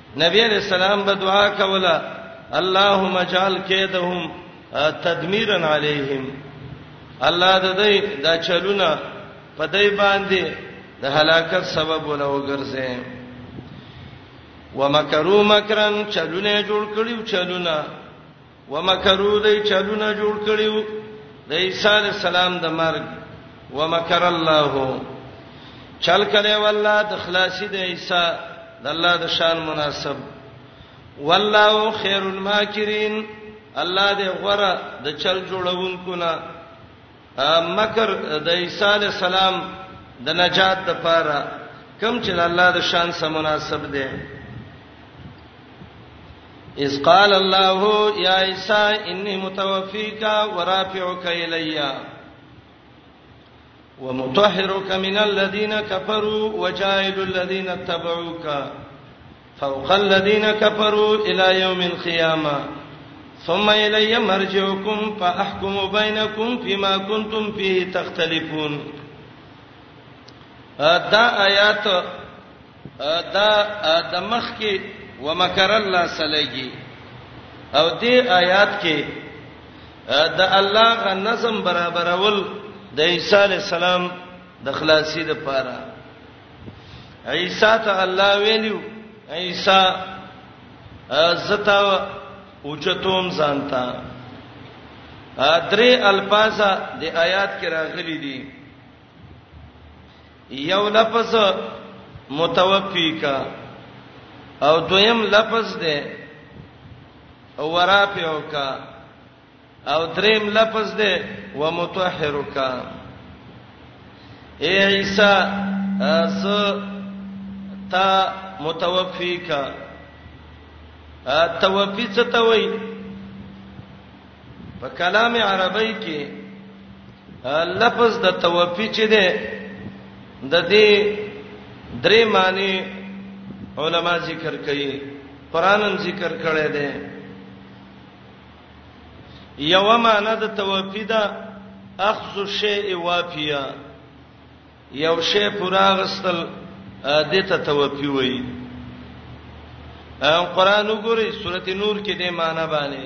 نبی علیہ السلام به دعا کوله اللهم اجعل کیدهم تدمیرا علیهم الله د دې دا چلونه په دای باندې د هلاکت سبب ولا وګرځي ومکروا مکرن چلونه جوړ کړیو چلونه ومکرو دای چلونه جوړ کړیو د عیسی علی السلام د مرګ ومکر الله چل کړي والله د خلاصي د عیسی د الله د شان مناسب والله خیر الماکرین الله دې غره د چل جوړونکو نه مکر د عیسی علی السلام د نجات د پاره کم چې الله د شان سره مناسب دی اذ قال الله يا عيسى اني متوفيك ورافعك الي ومطهرك من الذين كفروا وجاعل الذين اتبعوك فوق الذين كفروا الى يوم القيامه ثم الی مرجعکم فاحکم بینکم فيما کنتم فيه تختلفون دا آیات دا د مخ کې ومکر الله سلیږي او دې آیات کې د الله غ نظم برابرول د عیسی علی السلام د خلاصي د پاره عیسی ته الله ویلو عیسی زتا اوچتوم ځانتا درې الفاظه د آیات کې راغلي دي یو لفظ متوفی کا او دویم لفظ ده ورافعو کا او دریم لفظ ده ومطهرو کا اے عیسی از تا متوفی کا توفی څه ته وای په کلام عربی کې لفظ د توفی چې ده د دې درې معنی علما ذکر کوي قرانم ذکر کړي ده یو معنی د توفی ده اخذ الشیء وافیا یو شی پورا غستل دته توفی وای ام قران وګورئ سورته نور کې د معنی باندې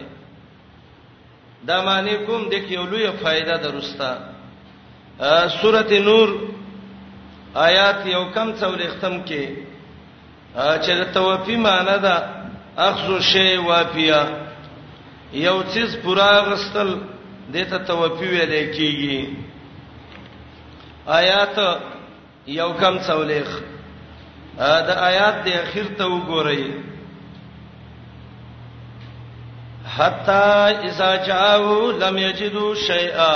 دا معنی کوم د کې یو لوی فائدہ درسته سورته نور آیات یو کم څولې ختم کې چې د توفی معنی ده اخذ شی وافیا یو چیز پورا غستل دته توفی ویل کیږي آیات یو کم څولېخ دا آیات د اخر ته وګورئ حتا اذا جاءوا لم يجدوا شيئا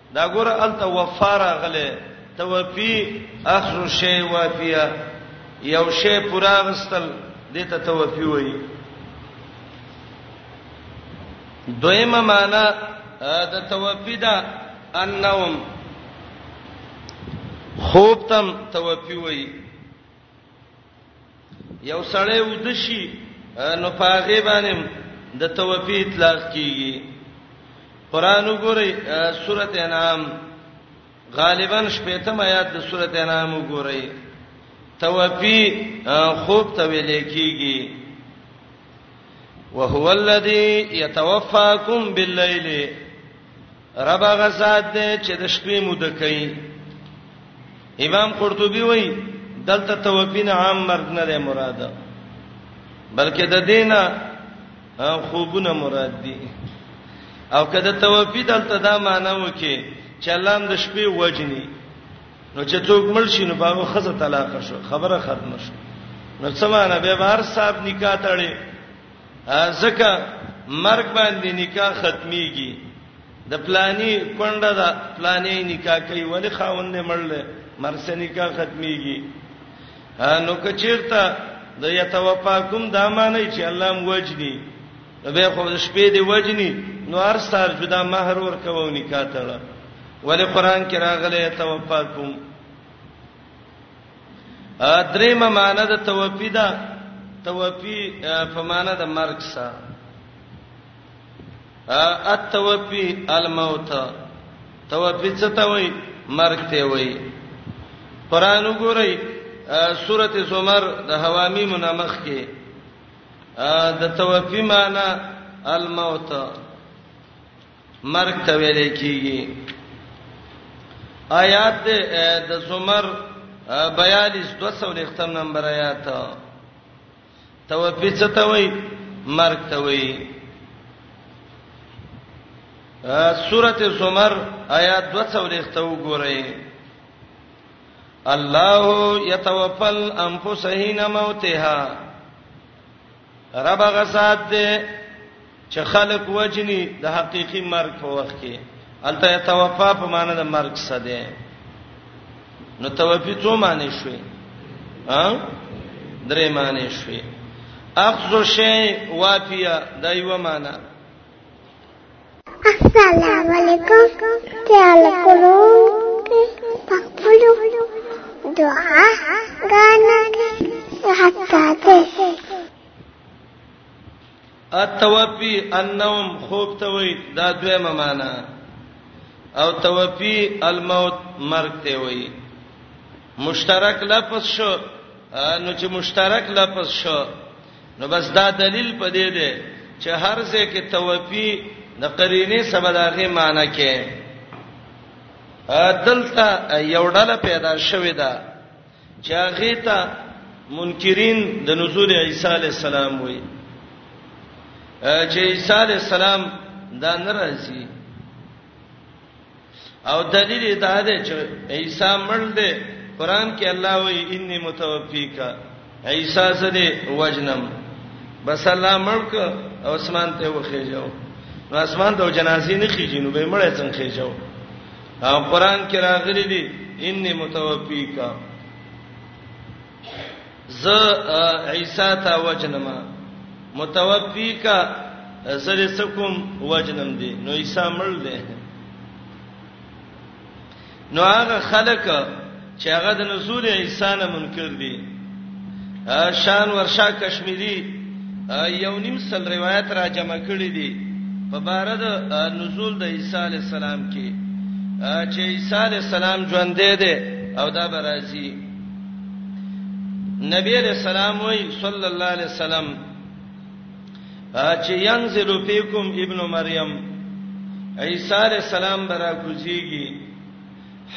دا ګور الته وفارا غله توفی اخر شی وافیا یو شی پورا غستل دته توفی وای دویمه معنا د توفی دا انهم خوب تم توفی وای یو سړی ودشي نو پاغه باندې د توفی اطلاق کیږي قران وګورئ سوره انعام غالبا شپږم آیات د سوره انعام وګورئ توفی خوب ته ویل کیږي وهو الذی یتوفاکم باللیل رب هغه ذات دی چې د شپې موده کوي امام قرطبي وایي دلته توبین عام مرګ نه دی مراد بلکې د دینه خوبونه مراد دي او کله توبې دلته دا معنی وکي چې الله هم د شپې وجني نو چې څوک مړ شي نو باغه خزه طلاق شو خبره ختم شو نو څه معنی به بهر صاحب نکاح تړي ځکه مرګ باندې نکاح ختميږي د پلاني کونډه د پلاني نکاح کوي ولی خاوند مړل مرسه نکاح ختميږي نو کچیرته د یتوفاکم د امانه چې الله مو وجني به خو شپې دی وجني نو هر سار جدا مہر ور کوو نکاح تړه ولی قران کې راغلی یتوفاکم درېمه معنی د توفی ده توفی په معنی د مرګ سره التوفی الموت توفی څه ته وای مرګ ته وای قران وګورئ سورته زمر د حوامی منامخ کې د توفی معنی الموت مرګ ته ویل کیږي آیات د زمر 42 200 نمبر آیات توفی څه ته وای مرګ ته وای سورته زمر آیات 200 ته وګورئ الله يتوفل انفس حين موتها رب هغه ذات دی چې خلق وجني د حقيقي مرګ په وخت کې الته توفا په معنی د مرګ څه دی نو توفی څو معنی شوي ها درې معنی شوي اخذ شی وافیا دا یو معنی السلام علیکم خیال کولو پخپلو دعا غانا حتا ده التوفی النوم خوب ته وای دا دویمه معنا او توفی الموت مرګ ته وای مشترک لفظ شو نو چې مشترک لفظ شو نو بس دا دلیل په دې دی چې هر ځای کې توفی د قرینه سبب دغه معنی کې دلته یو ډله پیدا شوې ده چې هغه ته منکرین د نزول عیسی علی السلام وایي چې عیسی علی السلام دا ناراضي او دلیل دا دی چې عیسی مړ دی قران کې الله وایي انی متوفیکا عیسی سره وجنم بس الله ملک او اسمان ته وخیجو نو اسمان ته جنازې نه خېږي نو به مړ څنګه خېجو او قران کې راغلي دي انی متوفیکا ز عیسی تا وجنما متوفیکا زری سکم وجنم دی نو عیسی مړ دی نو هغه خلک چې هغه د نزول عیسی نه منکر دي شان ورشا کشمیری یو نیم سل روایت را جمع کړی دي په بار د نزول د عیسی علی السلام کې چې عیسی علی السلام ژوند دی او دا برازي نبی علیہ السلام وی صلی الله علیه وسلم چې ينزل فیکم ابن مریم عیسی علیہ السلام برا کوزیږي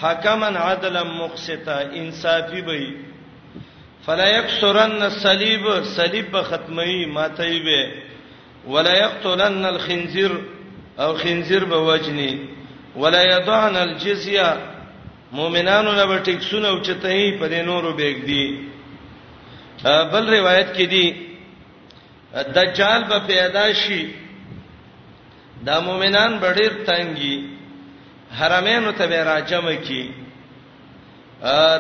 حکما عدلا مقسطا انصافی به فلا یکسرن الصلیب صلیب به ختمی ماتای به ولا یقتلن الخنزیر او خنزیر به وجنی ولا یدعن الجزیه مؤمنانو نه به ټیکسونه او چتهي په دې نورو بیگ دي بل روایت کې دي دجال به پیدا شي دا مؤمنان به ډیر تنګي حرمینو ته به راجم کی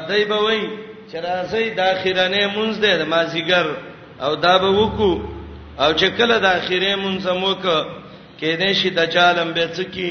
دای به وای چې راځي د اخیرانه مونږ دې د مازیګر او دا به وکړو او چې کله د اخیره مونږ موکه کې دې شي دجالم به څکی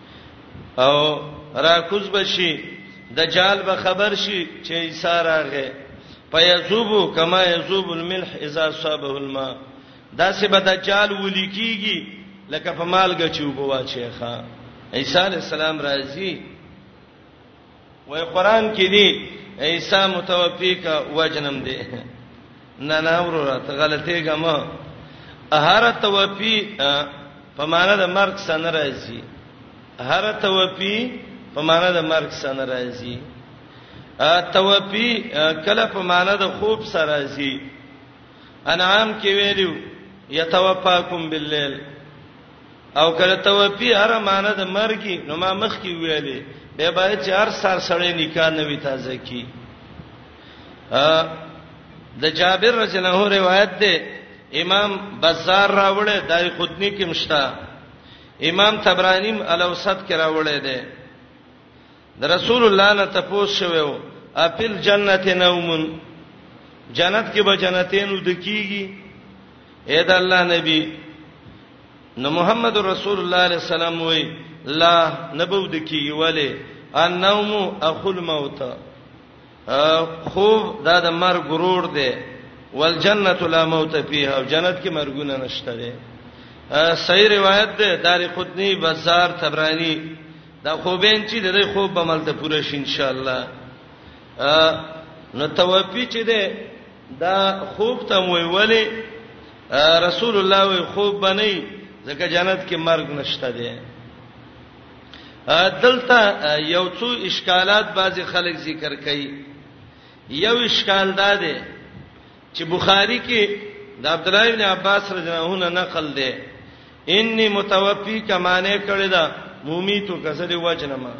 او راکوز بشي دجال به خبر شي چې عیسی راغې فیذوبو کما یذوب الملح اذا صابه الماء دا سه به دجال ولي کیږي لکه په مالګه چې وبوا شيخه عیسی علی السلام راځي وای قران کې دی عیسی متوفی کا وجنم دی نه نه وروره ته غلطه ګم هر توفی په معنا د مرګ سره راځي هر توفی په معنا د مرګ سره راځي توفی کله په معنا د خوب سره راځي انعام کې ویلو یتوفاکم باللیل او کله توفی هر معنی د مرګي نو ما مخ کې ویلې به باید چې هر سال سړی نکاح نوي تازه کی د جابر رضی الله عنه روایت ده امام بازار راوړې دای خودنی کې مشتا امام تبرانی الاوسط کې راوړې ده د رسول الله نه تپوس شوی و اپل جنت نومن جنت کې به جنتین ود کیږي اے د الله نبی نو محمد رسول الله علیه السلام وی لا نبو د کیږي ولی النوم اخو الموت خوب دا د مرګ غرور دی والجنت لا موت فيها او جنت کې مرګونه نشته دی صحیح روایت ده دار قطنی بازار تبرانی دا خوبین چې د دې خوب به ملته پوره شي ان شاء الله نو توفی چې ده دا خوب ته وی ولی رسول الله وی خوب بنئ ځکه جنت کې مرګ نشته دی دلته یو څو اشکالات بعضی خلک ذکر کوي یو اشکال دا دی چې بخاری کې د عبد الله ابن عباس رضی الله عنه نقل ده انی متوفی کمانه کړی دا مومیتو کسر وجنما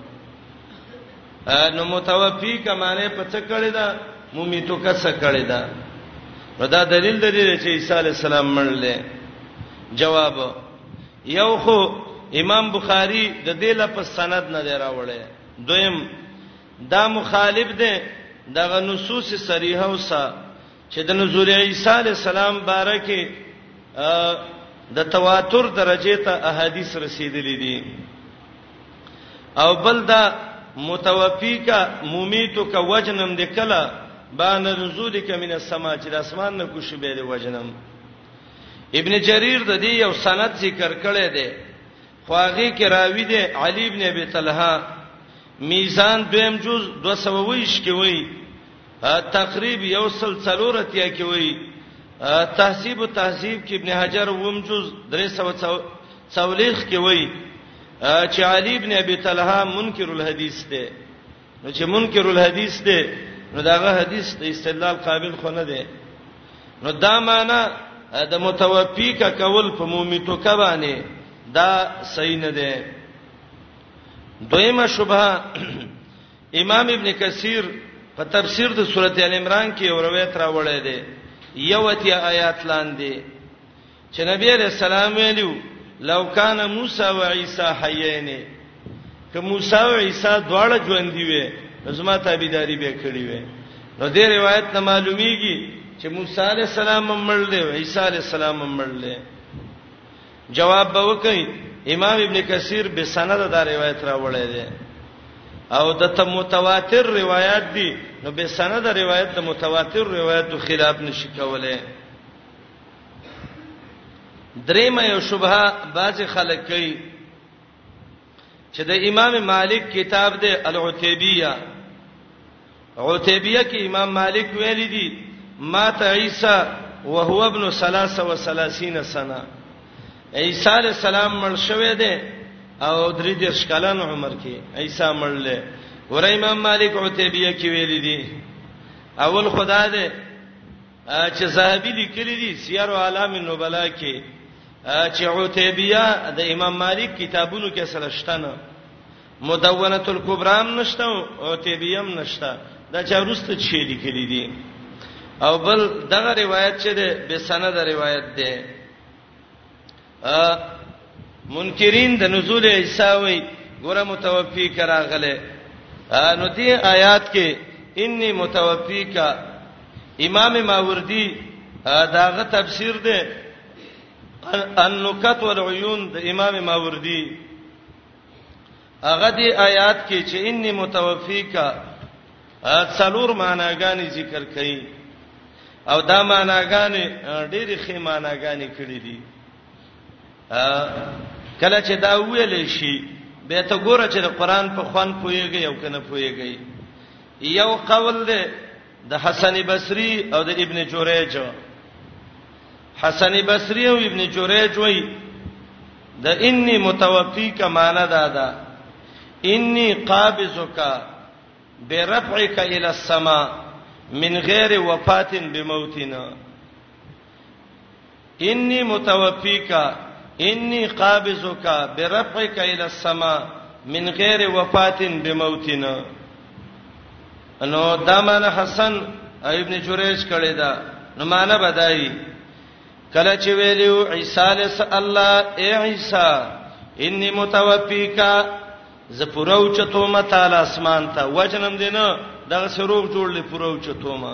نو متوفی کمانه پڅ کړی دا مومیتو کس کړی دا نو دا دلیل د دې چې عیسی علی السلام مړل جواب یو خو امام بخاری د دې لپس سند نه دی راوړی دویم دا مخالف دی دغه نصوص صریحه اوسه چې د نزول عیسی علی السلام بارکه د تواتر درجه ته احادیث رسیدلې دي او بل دا متوفیکا مومیتک وجنم د کلا بان نزولک من السما چې د اسمان نه کوشي به د وجنم ابن جریر د دې یو سند ذکر کړی دی خو هغه کې راوی دی علی ابن ابي طلحه میزان دویم جز 220 کې وای تقریب یو سل څلورتیا کې وای تهذیب او تهذیب کې ابن حجر ووم جز 340 کې وای چې علی ابن ابي طلحه منکر الحديث دی نو چې منکر الحدیث دی نو داغه حدیث د استدلال قابل خو نه دی نو دا معنا د متوفی کا کول په مومیتو کا باندې دا صحیح نه دی دویمه شبهه امام ابن کثیر په تفسیر د سورته ال عمران کې یو روایت راوړی دی یو اتیا آیات لاندې چې نبی علیہ السلام ویلو لو کان موسی و عیسی حیین که موسی او عیسی دواړه ژوند دی وي زما تابعداري به کړی وي نو دې روایت نه معلومیږي چې موسی علی السلام مړ دی او عیسی علی السلام مړ دی جواب به وکړي امام ابن کثیر به سند دا روایت راوړی دی او د ته متواتر روایت دي نو به سند روایت د متواتر روایت خلاف نشي کولای دریم یو شبهه بعضی خلک کوي چې د امام مالک کتاب دی العتیبیه عتیبیه کې امام مالک ویلي دي مات عیسی وهو ابن 33 سنه عیسی علی السلام مړ شوی دی او درې د شکلن عمر کې عیسی مړل ور امام مالک عتیبیه کې ویلي دي اول خدای دی چې زاهدی لیکلی دي سیر عالم النبلا کې چې عتیبیه د امام مالک کتابونو کې سره شته نه مدونه الکبرى هم نشته او عتیبیه هم نشته دا چا ورسته چې لیکلی دي او بل دغه روایت چې ده به سند روایت ده منکرین د نزول عیسی وی ګوره متوفی کرا غله نو دې آیات کې انی متوفی کا امام ماوردی داغه تفسیر دی النکت والعیون د امام ماوردی هغه دی آیات کې چې انی متوفیکا څلور معناګانې ذکر کړي او دا معناګانې ډېری خې معناګانې کړې دي کله چې دا ویل شي به ته ګوره چې د قران په خوان پويږي او کنه پويږي یو قول دی د حسن بصری او د ابن جوریج حسن بصری او ابن جوریج وای د انی متوفی کا معنی دا ده انی قابضک برفعک الی السما من غیر وفات بموتنا انی متوفیکا انی قابضکا برفعک الی السما من غیر وفات بموتنا نو دمن حسن ابن جریج کړي دا نو معنا بدایي کله چې ویلو عیسی علیہ الله اے عیسی انی متوفیکا ز پرو چتو متعال اسمان ته وجنم دینه دغه سروغ جوړلې پرو چتو ما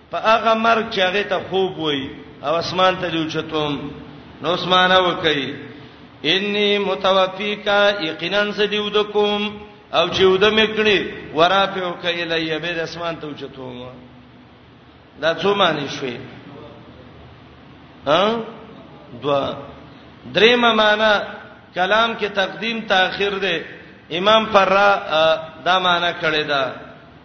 په هغه مرګ چې هغه ته خوب وای او اسمان ته لوچتوم نو اسمانه وکي انی متوفیکا یقینا سدیو د کوم او چې ود مکړي ورا په وکي لای به اسمان ته وچتوم دا څو معنی شوي ها دوا درېما معنا کلام کې تقدیم تاخير دی امام فرا دا معنا کړی دا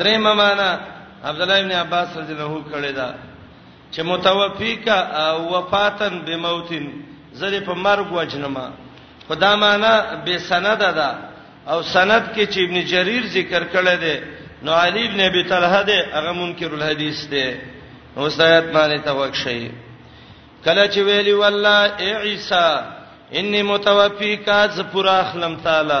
درې ممانا عبد الله ابن عباس رضی الله عنه کړه دا چې متوفیک وفاتن بموتن زری په مرګ وجنما خدا معنا به سند ده او سند کې چې ابن جرير ذکر کړی دی نو علي ابن ابي طلحه دی هغه منکر الحديث دی نو سایت باندې توک شي کله چې ویلی والله اي عيسى اني متوفيك از پورا خلم تعالی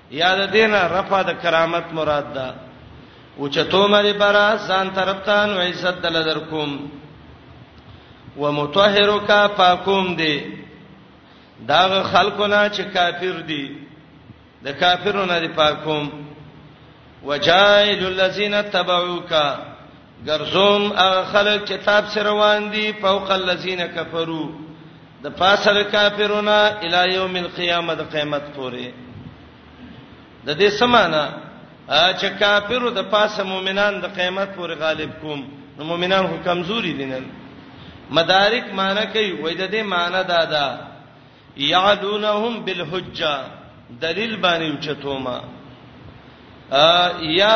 یا د دینه رفع د کرامت مراد ده او چتو مری برا ځان طرفتان و عزت دل در کوم و متطهرک پاکوم دی دا خلقنا چې کافر دي د کافرونو نه دی پاکوم وجائل الذین تبعوک ګرځوم هغه خلک چې تاب سره روان دي فوق الذين كفروا د پاسه د کافرونو الی یوم القیامه د قیامت پورې د دې سمانه چې کافرو د پاسه مؤمنان د قیامت پورې غالب کوم نو مؤمنان خو کمزوري دي نن مدارک معنی کوي وای د دې معنی دا ده یعدونهم بالحجه دلیل باندې اوچتوما یا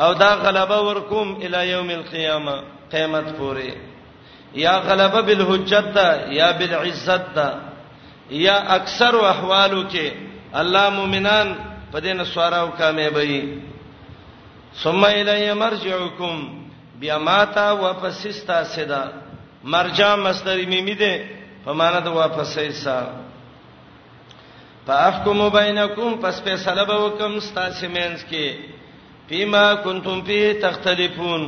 او دا غلبه ورکوم الی یوم القیامه قیامت پورې یا غلبه بالحجت دا یا بالعزت دا یا اکثر احوالو کې الله مؤمنان په دې نسواراو کامیابی ثم الی مرجعکم بیا ماتا واپس استا سدا مرجع مصدر میمی ده په معنا د واپسې سره فاحکم بینکم پس فیصله به وکم ستاسو مینس کې فيما کنتم فيه تختلفون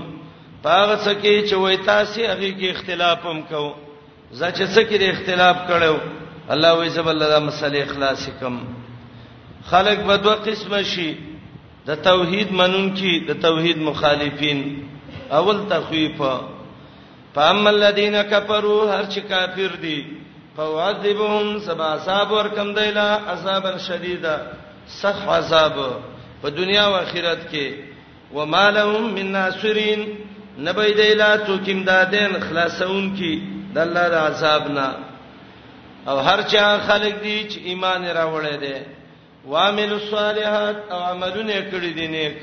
پاغه څه کې چې وای تاسو هغه کې اختلاف هم کو زچ څه کې اختلاف کړو الله وې زب الله دا مسله اخلاص کم خلق به دوه قسم شي د توحید منون کی د توحید مخالفین اول تخویفه فاما الذين كفروا هر چې کافر دي فوعذبهم سبا عذاب ورکم دیلا عذاب شدیدا سخت عذاب په دنیا او آخرت کې وما لهم من ناصرین نبی دیلا تو کیم دادین خلاصون کی د الله د عذاب نه او هر چا خلق دي چې ایمان راوړی دی وامل الصالحات او عملونه کړی دي نیک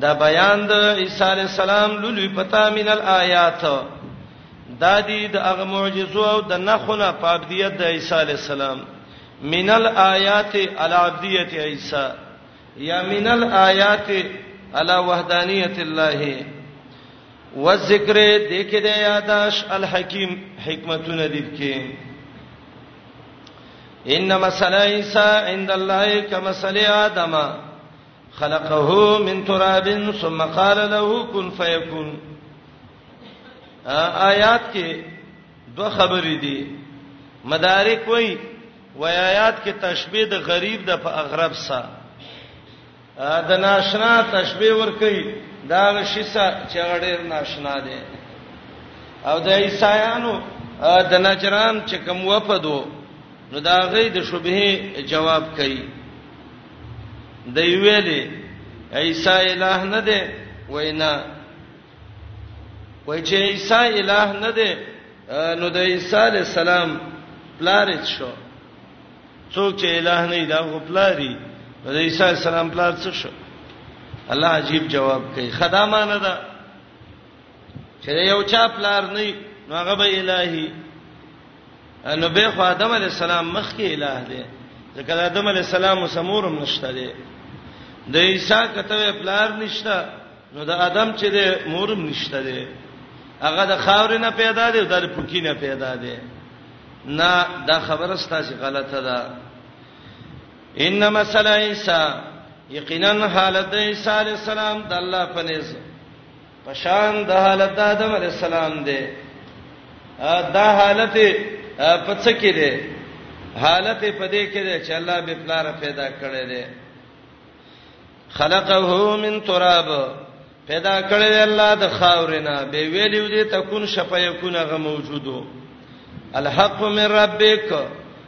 دا بیان د عیسی علی السلام لولي پتا من الایات دا دي د هغه معجزو او د نخونه په عبدیت د عیسی علی السلام من الایات علی عبدیت عیسی یا من الایات علی وحدانیت الله والذکر دکې د یاداش الحکیم حکمتونه دي کې ان مثلا عیسی عند الله کمثل ادمه خلقه من تراب ثم قال له كن فيكون آیات کې دوه خبرې دي مدارک وایي و آیات کې تشبیه د غریب د په اغرب سره د ناشنا تشبیه ور کوي دا شیسه چې غړې ناشنا دي او د عیسایانو د نجران چې کوم وفدو نو دا غي د شبهه جواب کوي دی ویلي عیسی الہ نه دی وینا وای چې عیسی الہ نه دی نو د عیسی علی السلام پلارچ شو څوک چې الہ نه دا غو پلاری د عیسی السلام پلار څه شو الله عجیب جواب کوي خدامانه ده چې یو چا پلار نه نو هغه به الہی نو به خو آدم علی السلام مخ کې الہ دی ځکه آدم علی السلام سمورم نشته دی د عیسی کته پلار نشته نو د آدم چې د مورم نشته دی هغه د خاور نه پیدا دی د پوکی نه پیدا دی نه دا خبره ستاسو غلطه ده انما صلی عیسی یقینا حالت عیسی علی السلام د الله په نزد پشان د حالت آدم علی السلام دی دا حالت په څه کې دی حالت په دې کې دی چې الله به پلار پیدا کړی دی خلقه من تراب پیدا کړی دی الله د خاورنا به ویلو دې تکون شپه یکون غ موجودو الحق من ربک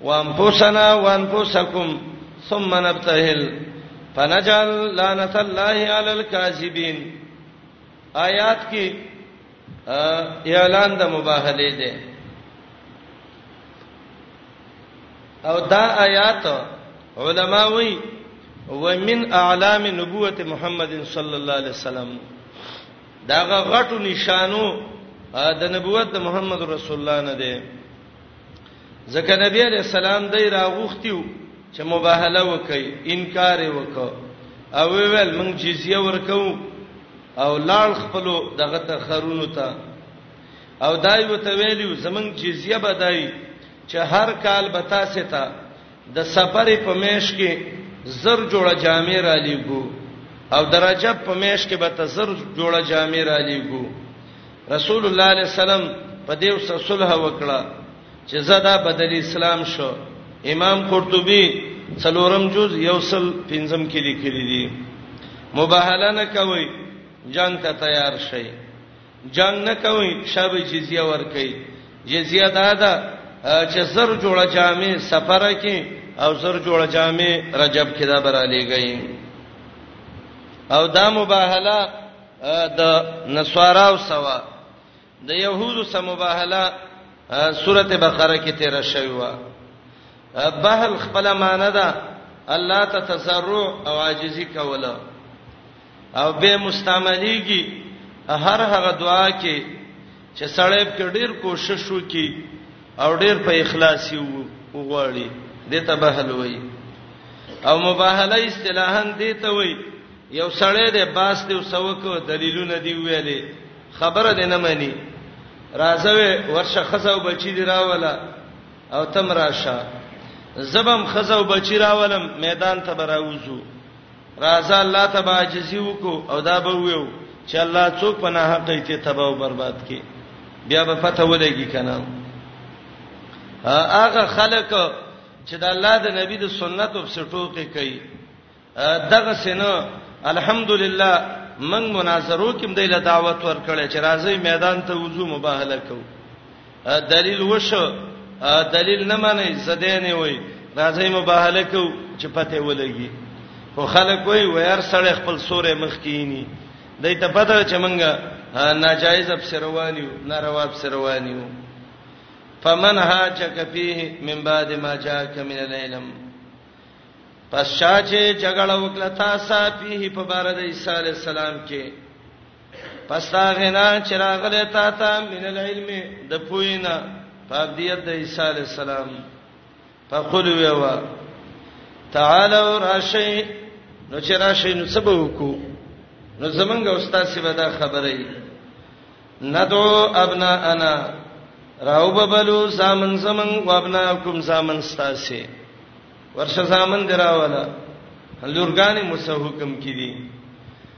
وانفسنا وانفسکم ثم نبتهل فنجعل لعنت الله علی الكاذبین آیات کې اعلان د مباهله دی او دا آیات علما وی ومن اعلام نبوت محمد صلی الله علیه وسلم دا غټو نشانو د نبوت د محمد رسول الله نه دی ځکه نبی علیہ السلام دای راغوختیو چې مباهله وکي انکار وکړو او ویل موږ جزیه ورکو او لاړ خپل دغه ته خرونو ته او دای وته ویلو زمنګ جزیه بدای چې هر کال به تاسو ته د سفر په میش کې زر جوړه جامې را لېګو او د رجب په میش کې به تزر جوړه جامې را لېګو رسول الله علیه السلام په دې وسه صلح وکړه چې زدا بدل اسلام شو امام قرطبي څلورم جز یوصل پنځم کې لیکلي دي مباهله نه کوي جنگ ته تیار شئ جنگ نه کوي شابه جزیه ور کوي جزیه دا ده چې زر جوړه جامې سفره کې او زر جوړه جامې رجب کې دا براله گئی او دا مباهله د نسوارا او سوا د يهودو سم مباهله سورته بقره کې تیر شوی و بهل خپل معنی ده الله تتسرع او عاجزی کوله او به مستعمليږي هر هغه دعا کې چې سړی په ډیر کوشش وکي او ډیر په اخلاص یو وغواړي دته به حل وي او مباهله اصطلاحا دته وي یو سړی د باس دی وسوکو دلیلونه دی ویلې خبره دې نه مانی راځوي ورشه خزاو بچی دی راولا او تم راشه زبم خزاو بچی راولم میدان ته براوزو راځه الله ته به عاجزي وکړو او دا به ویو چې الله څوک په نه حق ایته تباہ او برباد کړي بیا به پته ولګي کنه هغه خلک چې د الله د نبی د سنت او سټوکې کوي دغه سينه الحمدلله من مناظرو کې مدې له دعوت ورکړې چې راځي میدان ته وضو مباهله کوو دلیل وشو دلیل نه مانی زده نه وای راځي مباهله کو چې پته ولګي خو خلک وای وير سړی خپل سورې مخ کینی دای ته پته چې مونږه ناجایز ابسروانیو ناروا ابسروانیو فمن هاجک فيه من بعد ما جاءك من العلم پس شاچه جګړه وکړه تاسو فيه په بار د عیسی علی السلام کې پستا غنا چراغله تا ته من العلم د پوینا فابدیت د عیسی علی السلام فقل ویوا تعالوا راشی نو چې راشی نو سبا وکړو نو زمونږ استاد سی ودا خبرې ندو ابنا انا راو ببلو زامن زمن و ابناکم زامن ستاسو ورشه زامن دراواله لورګانی مسحکم کړي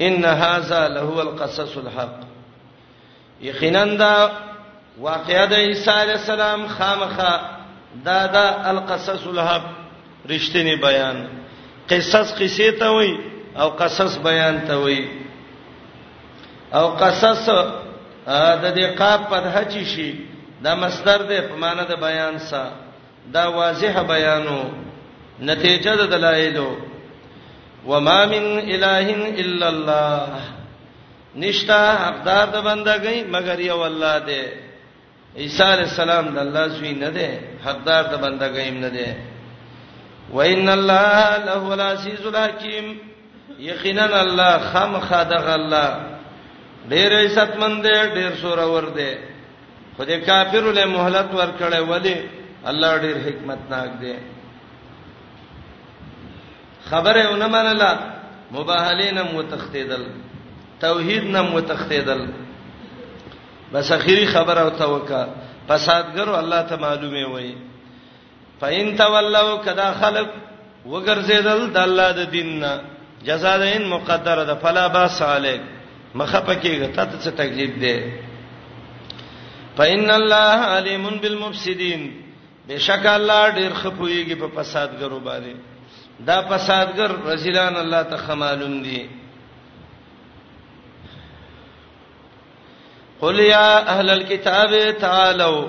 ان هاذا له القصص الحق یقینا دا واقعا د عیسی علی السلام خامخه دا دا القصص الحق رښتینی بیان قصص قصې ته وای او قصص بیان ته وای او قصص د دې قاب په دهچ شي دا مصدر دی په معنی د بیان سره دا واضح بیانو نتیجه د دلایلو وما من اله الا الله نشتا حقدار د بندګۍ مگر یو الله دی عیسی علی السلام د الله زوی نه دی حقدار د بندګۍ نه دی وان الله له العزیز الحکیم یقینا الله خامخا دغه الله ډیر عزتمن دی ډیر سور ور دی خو د کافرو له مهلت ورکړې ولی الله ډیر حکمت ناک دی خبره ونه منله مباهلین مو تختیدل توحید نه مو تختیدل بس اخیری خبره او توکا فسادګرو الله ته معلومه وای فإن تولوا کدا خلق وګرځیدل د الله د دین نه جزاء ان مقدره ده فلا باس علیک مخه پکېږي ته څه تکلیف ده فإن الله علیم بالمفسدين بشک الله ډیر خپويږي په فسادګرو باندې دا فسادګر رزلان الله ته خمالون دي قل یا اهل الكتاب تعالوا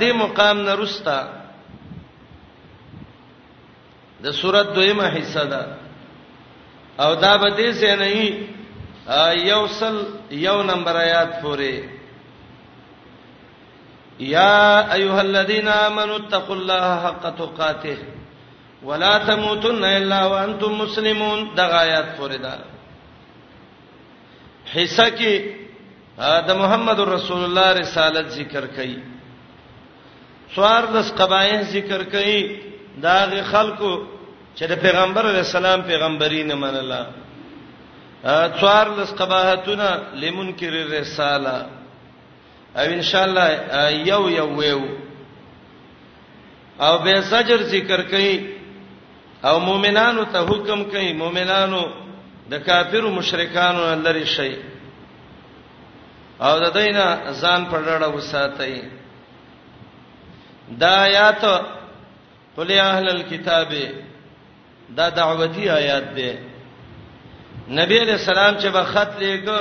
دې مقام نرستا د سورۃ دویمه حصہ ده او دا به دې سه نه یوصل یو نمبر آیات پورې یا ایها الذین آمنوا اتقوا الله حق تقاته ولا تموتن الا وانتم مسلمون دغه آیات پورې ده حصہ کې د محمد رسول الله رسالت ذکر کړي څوار لس قبایح ذکر کړي داغه خلکو چې د پیغمبر علی السلام پیغمبري نه منله څوار لس قباحتونه لمنکر الرساله او ان شاء الله یو یو ویو او به زجر ذکر کوي او مؤمنانو ته حکم کوي مؤمنانو د کافرو مشرکانو لری شي او د دینه ځان په ډړه وساتئ دا آیات قل یا اهل الكتاب دا دعوتی آیات دی نبی علیہ السلام چې به خط لګو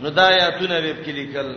نو دا آیاتونه به کلیکل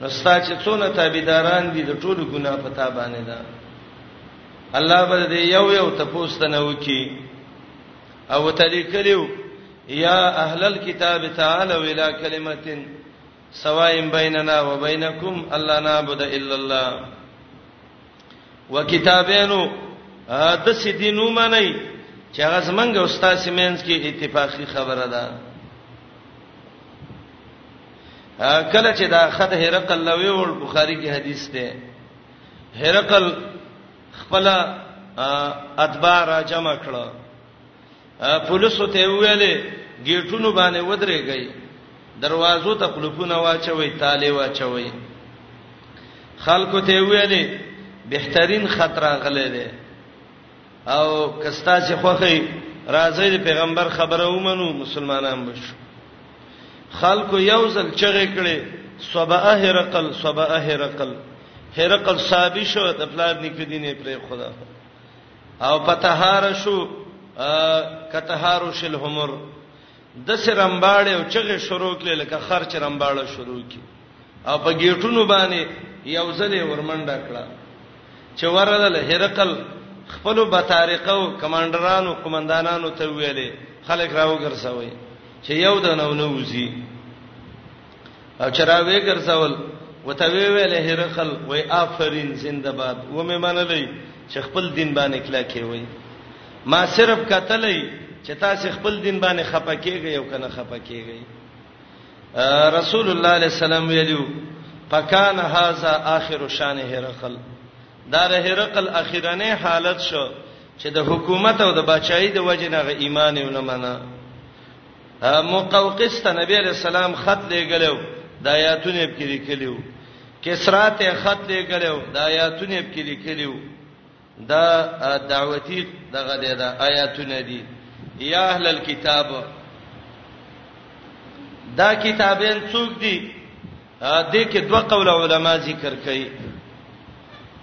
نستا چې څونه تابعداران دي د ټولو ګناه پتا باندې ده الله به دې یو یو تپوس ته نه وکی او تعالی کلیو یا اهل الكتاب تعالوا الى کلمه سواء بیننا وبینکم الله نعبد الا الله وکتابینو د سیدینو منی چې هغه زمنګ استاد سیمنس کې اتفاقی خبره ده کله چې دا خط هرقل لوي ول بخاری کې حدیث ده هرقل خپل اتباع را جمع کړه پولیسو ته ویلې گیټونو باندې ودرېږي دروازو ته قلفونه واچوي تاله واچوي خلکو ته ویلې بهترین خطر غلې ده او کستا چې خوخی راځي د پیغمبر خبره ومنو مسلمانان بشو خلکو یو ځل چغې کړي صبا هرقل صبا هرقل هرقل صابی شو د پلار نکدینې پرې خدا او پتهار شو کتهارو شل همر داسې رمباړې او چغې شروع کړې لکه خر چې رمباړه شروع کړي او په ګیټونو باندې یو ځل یې ورمنډه کړه چې ورغله هرقل خپل بطارقه او کمانډرانو قومندانانو ته ویلې خلک راوګرځوي چې یو د نو نوځي او چراوی ګرځول وته وی ویل هرقل وای آفرین زنده باد و مې منلې چې خپل دین باندې کلا کې وای ما صرف کتلې چې تاسو خپل دین باندې خپه کېږئ او کنه خپه کېږئ رسول الله علیه السلام ویلو فکان هاذا اخر شان هرقل دا هرقل اخیرنه حالت شو چې د حکومت او د بچای د وجنه ایمان یې ونه منه مقوقس ته نبی علیہ السلام خط لېګلو د آیاتونه په لیکلو کسرا ته خط لېګلو د آیاتونه په لیکلو دا دعوتی دغه د آیاتونه دي یا اهل الكتاب دا کتابین څوک دي د کې دوه قول علما ذکر کړي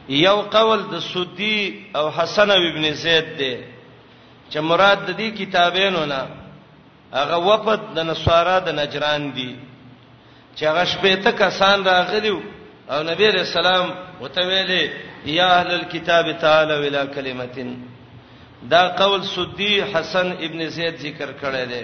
یو قول د سودی او حسن ابن زید دی چې مراد د دې کتابینو نه هغه وفد د نصارا د نجران دی چې هغه شپې ته کسان راغلیو او نبی رسول الله وته ویلې یا اهل الكتاب تعالی ولا کلمتین دا قول سدی حسن ابن زید ذکر کړی دی